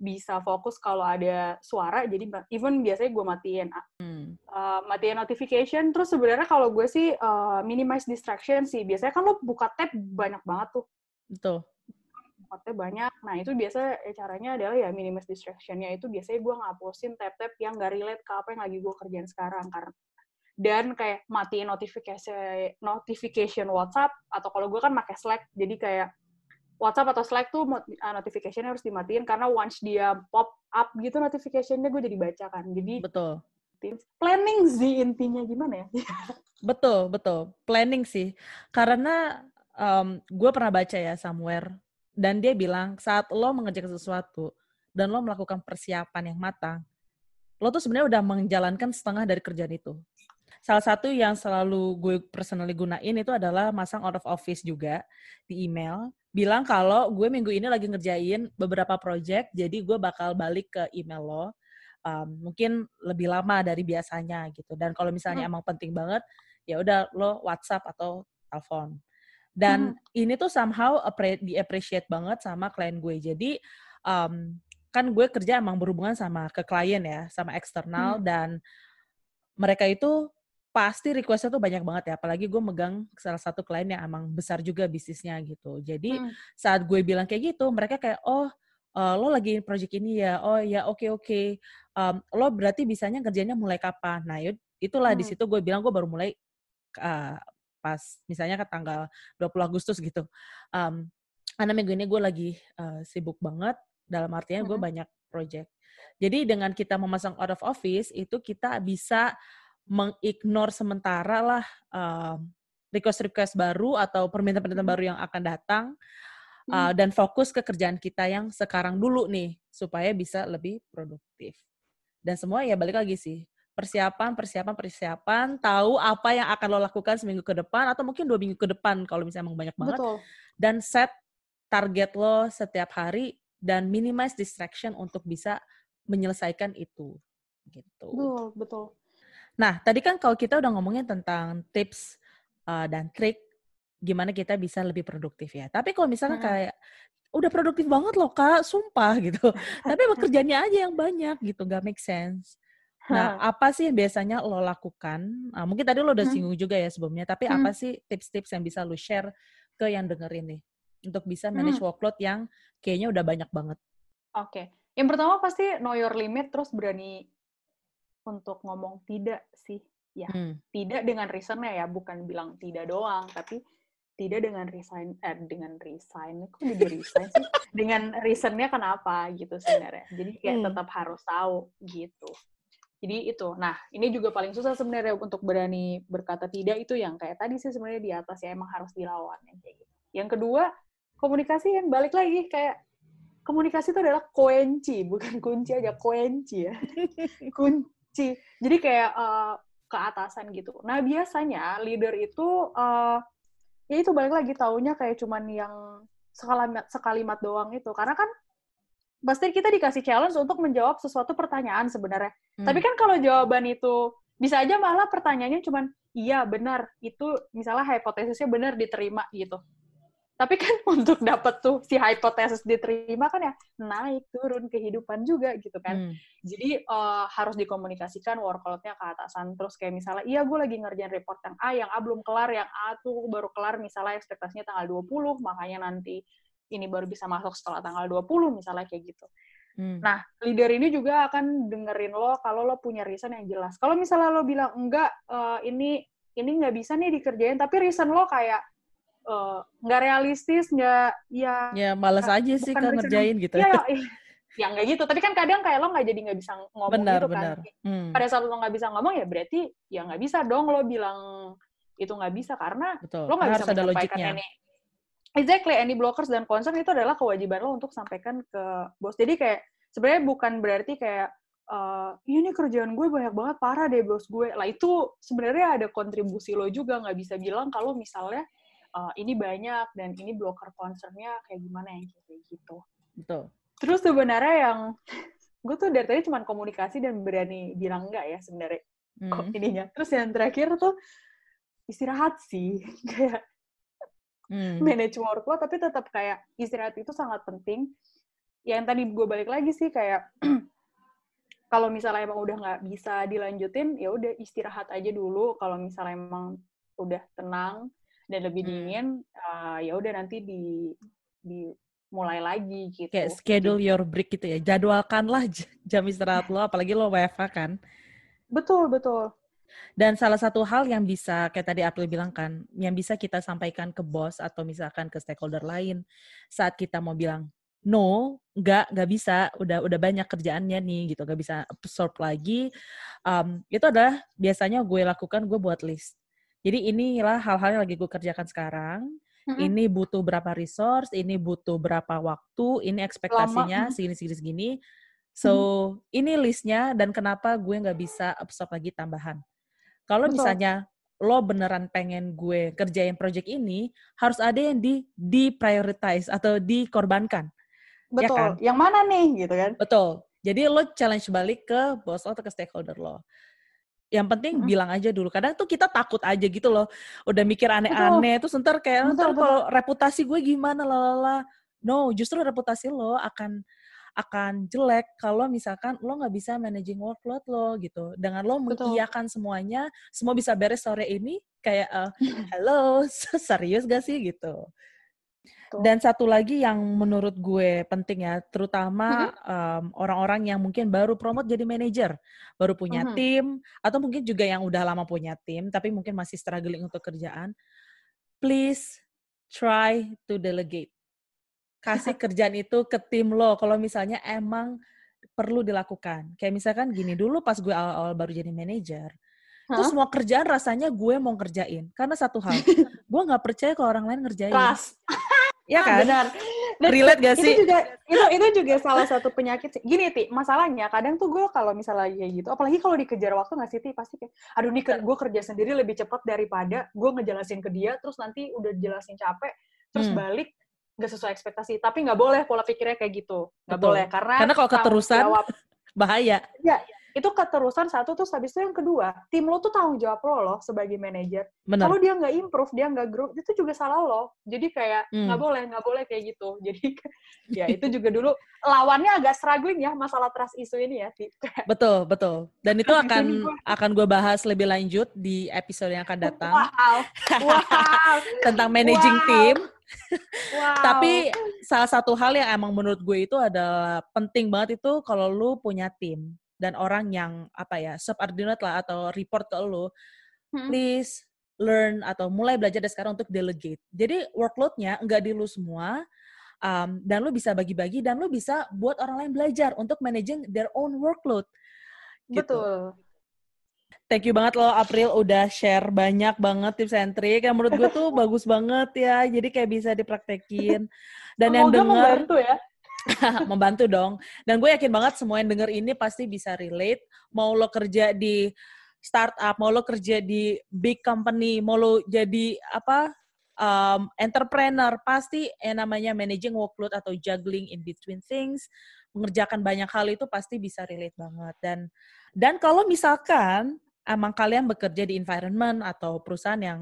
bisa fokus kalau ada suara. Jadi even biasanya gue matiin hmm. uh, matiin notification. Terus sebenarnya kalau gue sih uh, minimize distraction sih. Biasanya kan lo buka tab banyak banget tuh. Betul sifatnya banyak. Nah, itu biasa eh, caranya adalah ya minimize distraction-nya itu biasanya gue ngapusin tab-tab yang gak relate ke apa yang lagi gue kerjain sekarang. Karena dan kayak matiin notifikasi notification WhatsApp atau kalau gue kan pakai Slack jadi kayak WhatsApp atau Slack tuh uh, notification harus dimatiin karena once dia pop up gitu notification-nya gue jadi baca kan. Jadi betul. planning sih intinya gimana ya? Betul betul. Planning sih. Karena um, gue pernah baca ya somewhere dan dia bilang saat lo mengerjakan sesuatu dan lo melakukan persiapan yang matang, lo tuh sebenarnya udah menjalankan setengah dari kerjaan itu. Salah satu yang selalu gue personally gunain itu adalah masang out of office juga di email. Bilang kalau gue minggu ini lagi ngerjain beberapa project, jadi gue bakal balik ke email lo. Um, mungkin lebih lama dari biasanya gitu. Dan kalau misalnya hmm. emang penting banget, ya udah lo WhatsApp atau telepon. Dan hmm. ini tuh somehow di appreciate banget sama klien gue. Jadi um, kan gue kerja emang berhubungan sama ke klien ya, sama eksternal hmm. dan mereka itu pasti requestnya tuh banyak banget ya. Apalagi gue megang salah satu klien yang emang besar juga bisnisnya gitu. Jadi hmm. saat gue bilang kayak gitu, mereka kayak oh uh, lo lagi project ini ya, oh ya oke okay, oke. Okay. Um, lo berarti bisanya kerjanya mulai kapan? Nah itulah hmm. di situ gue bilang gue baru mulai uh, pas misalnya ke tanggal 20 Agustus gitu. Um, karena minggu ini gue lagi uh, sibuk banget, dalam artinya gue mm -hmm. banyak project. Jadi dengan kita memasang out of office, itu kita bisa mengignore sementara lah request-request baru atau permintaan-permintaan baru yang akan datang, uh, dan fokus ke kerjaan kita yang sekarang dulu nih, supaya bisa lebih produktif. Dan semua ya balik lagi sih, persiapan, persiapan, persiapan, tahu apa yang akan lo lakukan seminggu ke depan atau mungkin dua minggu ke depan kalau misalnya emang banyak banget. Betul. Dan set target lo setiap hari dan minimize distraction untuk bisa menyelesaikan itu. Gitu. Betul, betul. Nah, tadi kan kalau kita udah ngomongin tentang tips uh, dan trik gimana kita bisa lebih produktif ya. Tapi kalau misalnya hmm. kayak udah produktif banget loh kak, sumpah gitu. Tapi pekerjaannya aja yang banyak gitu, gak make sense. Nah, apa sih yang biasanya lo lakukan? Nah, mungkin tadi lo udah hmm. singgung juga ya sebelumnya, tapi hmm. apa sih tips-tips yang bisa lo share ke yang dengerin nih untuk bisa manage hmm. workload yang kayaknya udah banyak banget? Oke, okay. yang pertama pasti know your limit, terus berani untuk ngomong tidak sih, ya hmm. tidak dengan reasonnya ya, bukan bilang tidak doang, tapi tidak dengan resign eh dengan resign kok jadi resign sih? Dengan reasonnya kenapa gitu sebenarnya. Jadi kayak hmm. tetap harus tahu gitu. Jadi itu. Nah ini juga paling susah sebenarnya untuk berani berkata tidak itu yang kayak tadi sih sebenarnya di atas ya emang harus dilawan yang kayak gitu. Yang kedua komunikasi yang balik lagi kayak komunikasi itu adalah kunci bukan kunci aja kunci ya. Kunci jadi kayak uh, ke atasan gitu. Nah biasanya leader itu uh, ya itu balik lagi taunya kayak cuman yang sekalimat sekalimat doang itu. Karena kan pasti kita dikasih challenge untuk menjawab sesuatu pertanyaan sebenarnya. Hmm. tapi kan kalau jawaban itu bisa aja malah pertanyaannya cuman iya benar. Itu misalnya hipotesisnya benar diterima gitu tapi kan untuk dapat tuh si hipotesis diterima kan ya naik turun kehidupan juga gitu kan. Hmm. Jadi uh, harus dikomunikasikan workload-nya ke atasan. Terus kayak misalnya, iya gue lagi ngerjain report yang A, yang A belum kelar, yang A tuh baru kelar misalnya ekspektasinya tanggal 20, makanya nanti ini baru bisa masuk setelah tanggal 20 misalnya kayak gitu. Hmm. Nah, leader ini juga akan dengerin lo kalau lo punya reason yang jelas. Kalau misalnya lo bilang enggak, uh, ini ini nggak bisa nih dikerjain, tapi reason lo kayak nggak uh, realistis nggak ya ya malas aja sih kan ngerjain gitu. Ya, ya, ya nggak gitu. Tapi kan kadang kayak lo nggak jadi nggak bisa ngomong benar, gitu benar. kan hmm. pada saat lo nggak bisa ngomong ya berarti ya nggak bisa dong lo bilang itu nggak bisa. Karena Betul. lo nggak bisa ada menyampaikan ini exactly any blockers dan concern itu adalah kewajiban lo untuk sampaikan ke bos. Jadi kayak sebenarnya bukan berarti kayak uh, ini kerjaan gue banyak banget parah deh bos gue. Lah itu sebenarnya ada kontribusi lo juga nggak bisa bilang kalau misalnya uh, ini banyak dan ini blocker concernnya kayak gimana yang kayak gitu. Betul. Terus sebenarnya yang gue tuh dari tadi cuma komunikasi dan berani bilang enggak ya sebenarnya hmm. kok ininya. Terus yang terakhir tuh istirahat sih kayak hmm. manage workload tapi tetap kayak istirahat itu sangat penting. Yang tadi gue balik lagi sih kayak kalau misalnya emang udah nggak bisa dilanjutin ya udah istirahat aja dulu kalau misalnya emang udah tenang dan lebih hmm. dingin uh, ya udah nanti di di mulai lagi gitu. Kayak schedule your break gitu ya. Jadwalkanlah jam istirahat lo apalagi lo WFH kan. Betul, betul. Dan salah satu hal yang bisa, kayak tadi April bilang kan, yang bisa kita sampaikan ke bos atau misalkan ke stakeholder lain saat kita mau bilang no, nggak, nggak bisa, udah udah banyak kerjaannya nih gitu, nggak bisa absorb lagi. Um, itu adalah biasanya gue lakukan, gue buat list. Jadi inilah hal-hal yang lagi gue kerjakan sekarang. Mm-hmm. Ini butuh berapa resource, ini butuh berapa waktu, ini ekspektasinya segini segini segini. So mm-hmm. ini listnya dan kenapa gue nggak bisa absorb lagi tambahan. Kalau misalnya lo beneran pengen gue kerjain project ini, harus ada yang di di prioritize atau dikorbankan. Ya Betul. Ya kan? Yang mana nih gitu kan? Betul. Jadi lo challenge balik ke bos lo atau ke stakeholder lo. Yang penting hmm. bilang aja dulu. Kadang tuh kita takut aja gitu loh. Udah mikir aneh-aneh. Terus ntar kayak, ntar kalau reputasi gue gimana, lalala. No, justru reputasi lo akan akan jelek kalau misalkan lo nggak bisa managing workload lo gitu. Dengan lo mengiyakan semuanya, semua bisa beres sore ini, kayak, uh, halo, serius gak sih gitu. Dan satu lagi yang menurut gue penting ya, terutama um, orang-orang yang mungkin baru promote jadi manajer, baru punya uh-huh. tim, atau mungkin juga yang udah lama punya tim, tapi mungkin masih struggling untuk kerjaan. Please try to delegate. Kasih kerjaan itu ke tim lo. Kalau misalnya emang perlu dilakukan. Kayak misalkan gini dulu pas gue awal-awal baru jadi manajer, huh? Terus semua kerjaan rasanya gue mau ngerjain. Karena satu hal, gue nggak percaya kalau orang lain ngerjain. Trust. Iya kan? Benar. Dan Relate gak sih? Itu juga itu itu juga salah satu penyakit sih. Gini ti, masalahnya kadang tuh gue kalau misalnya kayak gitu, apalagi kalau dikejar waktu nggak sih ti pasti kayak, aduh nih gue kerja sendiri lebih cepat daripada gue ngejelasin ke dia, terus nanti udah jelasin capek, terus hmm. balik nggak sesuai ekspektasi. Tapi nggak boleh pola pikirnya kayak gitu, nggak boleh karena karena kalau keterusan jawab, bahaya. Ya, itu keterusan satu terus habis itu yang kedua tim lo tuh tanggung jawab lo loh sebagai manajer kalau dia nggak improve dia nggak grow itu juga salah lo jadi kayak hmm. nggak hmm. boleh nggak boleh kayak gitu jadi ya itu juga dulu lawannya agak struggling ya masalah trust isu ini ya betul betul dan itu akan akan gue bahas lebih lanjut di episode yang akan datang wow. wow. tentang managing wow. team Wow. Tapi salah satu hal yang emang menurut gue itu adalah penting banget itu kalau lu punya tim dan orang yang apa ya subordinate lah atau report ke lo, hmm. please learn atau mulai belajar dari sekarang untuk delegate. Jadi workload-nya nggak di lu semua, um, dan lu bisa bagi-bagi dan lu bisa buat orang lain belajar untuk managing their own workload. Gitu. Betul. Thank you banget loh April udah share banyak banget tips and trick yang menurut gue tuh bagus banget ya. Jadi kayak bisa dipraktekin. Dan Semoga yang denger membantu ya. membantu dong. Dan gue yakin banget semua yang denger ini pasti bisa relate. Mau lo kerja di startup, mau lo kerja di big company, mau lo jadi apa um, entrepreneur, pasti yang namanya managing workload atau juggling in between things, mengerjakan banyak hal itu pasti bisa relate banget. Dan dan kalau misalkan emang kalian bekerja di environment atau perusahaan yang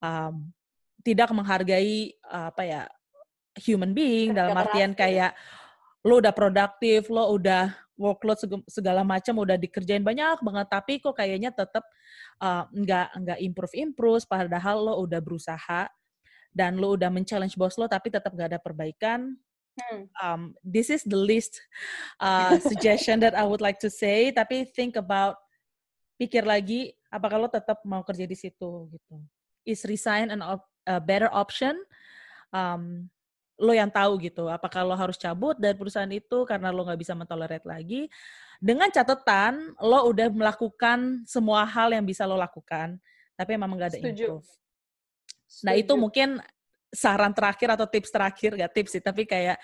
um, tidak menghargai apa ya human being dalam artian kayak lo udah produktif, lo udah workload segala macam udah dikerjain banyak banget tapi kok kayaknya tetap uh, nggak nggak improve improve padahal lo udah berusaha dan lo udah men-challenge bos lo tapi tetap nggak ada perbaikan. Hmm. um, this is the least uh, suggestion that I would like to say tapi think about pikir lagi apakah lo tetap mau kerja di situ gitu. Is resign an op a better option? Um, lo yang tahu gitu apakah lo harus cabut dari perusahaan itu karena lo nggak bisa mentolerate lagi. Dengan catatan lo udah melakukan semua hal yang bisa lo lakukan tapi memang nggak ada Setuju. improve. Nah itu mungkin saran terakhir atau tips terakhir gak tips sih tapi kayak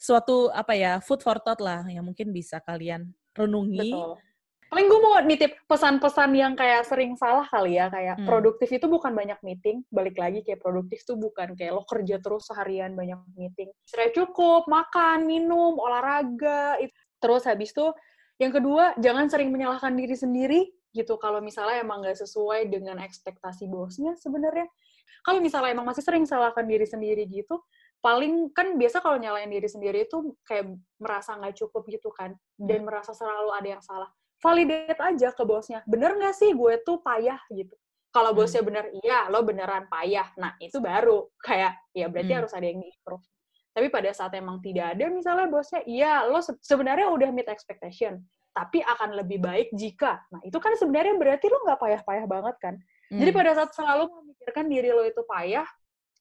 suatu apa ya food for thought lah yang mungkin bisa kalian renungi Betul paling gue mau nitip pesan-pesan yang kayak sering salah kali ya kayak hmm. produktif itu bukan banyak meeting balik lagi kayak produktif itu bukan kayak lo kerja terus seharian banyak meeting istirahat cukup makan minum olahraga itu terus habis itu yang kedua jangan sering menyalahkan diri sendiri gitu kalau misalnya emang nggak sesuai dengan ekspektasi bosnya sebenarnya kalau misalnya emang masih sering salahkan diri sendiri gitu paling kan biasa kalau nyalain diri sendiri itu kayak merasa nggak cukup gitu kan dan hmm. merasa selalu ada yang salah validate aja ke bosnya. Bener nggak sih gue tuh payah gitu? Kalau hmm. bosnya hmm. bener, iya, lo beneran payah. Nah, itu baru kayak, ya berarti hmm. harus ada yang di-improve. Tapi pada saat emang tidak ada, misalnya bosnya, iya, lo se sebenarnya udah meet expectation, tapi akan lebih baik jika. Nah, itu kan sebenarnya berarti lo nggak payah-payah banget kan? Hmm. Jadi pada saat selalu memikirkan diri lo itu payah,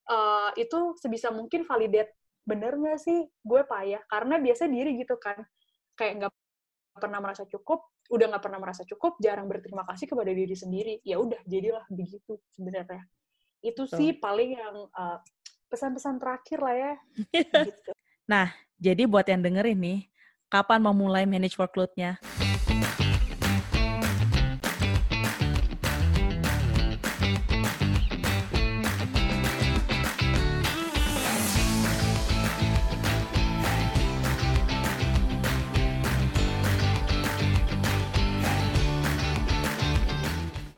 uh, itu sebisa mungkin validate. Bener nggak sih gue payah? Karena biasa diri gitu kan, kayak nggak pernah merasa cukup, udah nggak pernah merasa cukup, jarang berterima kasih kepada diri sendiri. Ya udah, jadilah begitu sebenarnya. Itu so. sih paling yang uh, pesan-pesan terakhir lah ya. gitu. Nah, jadi buat yang dengerin nih, kapan mau mulai manage workload-nya?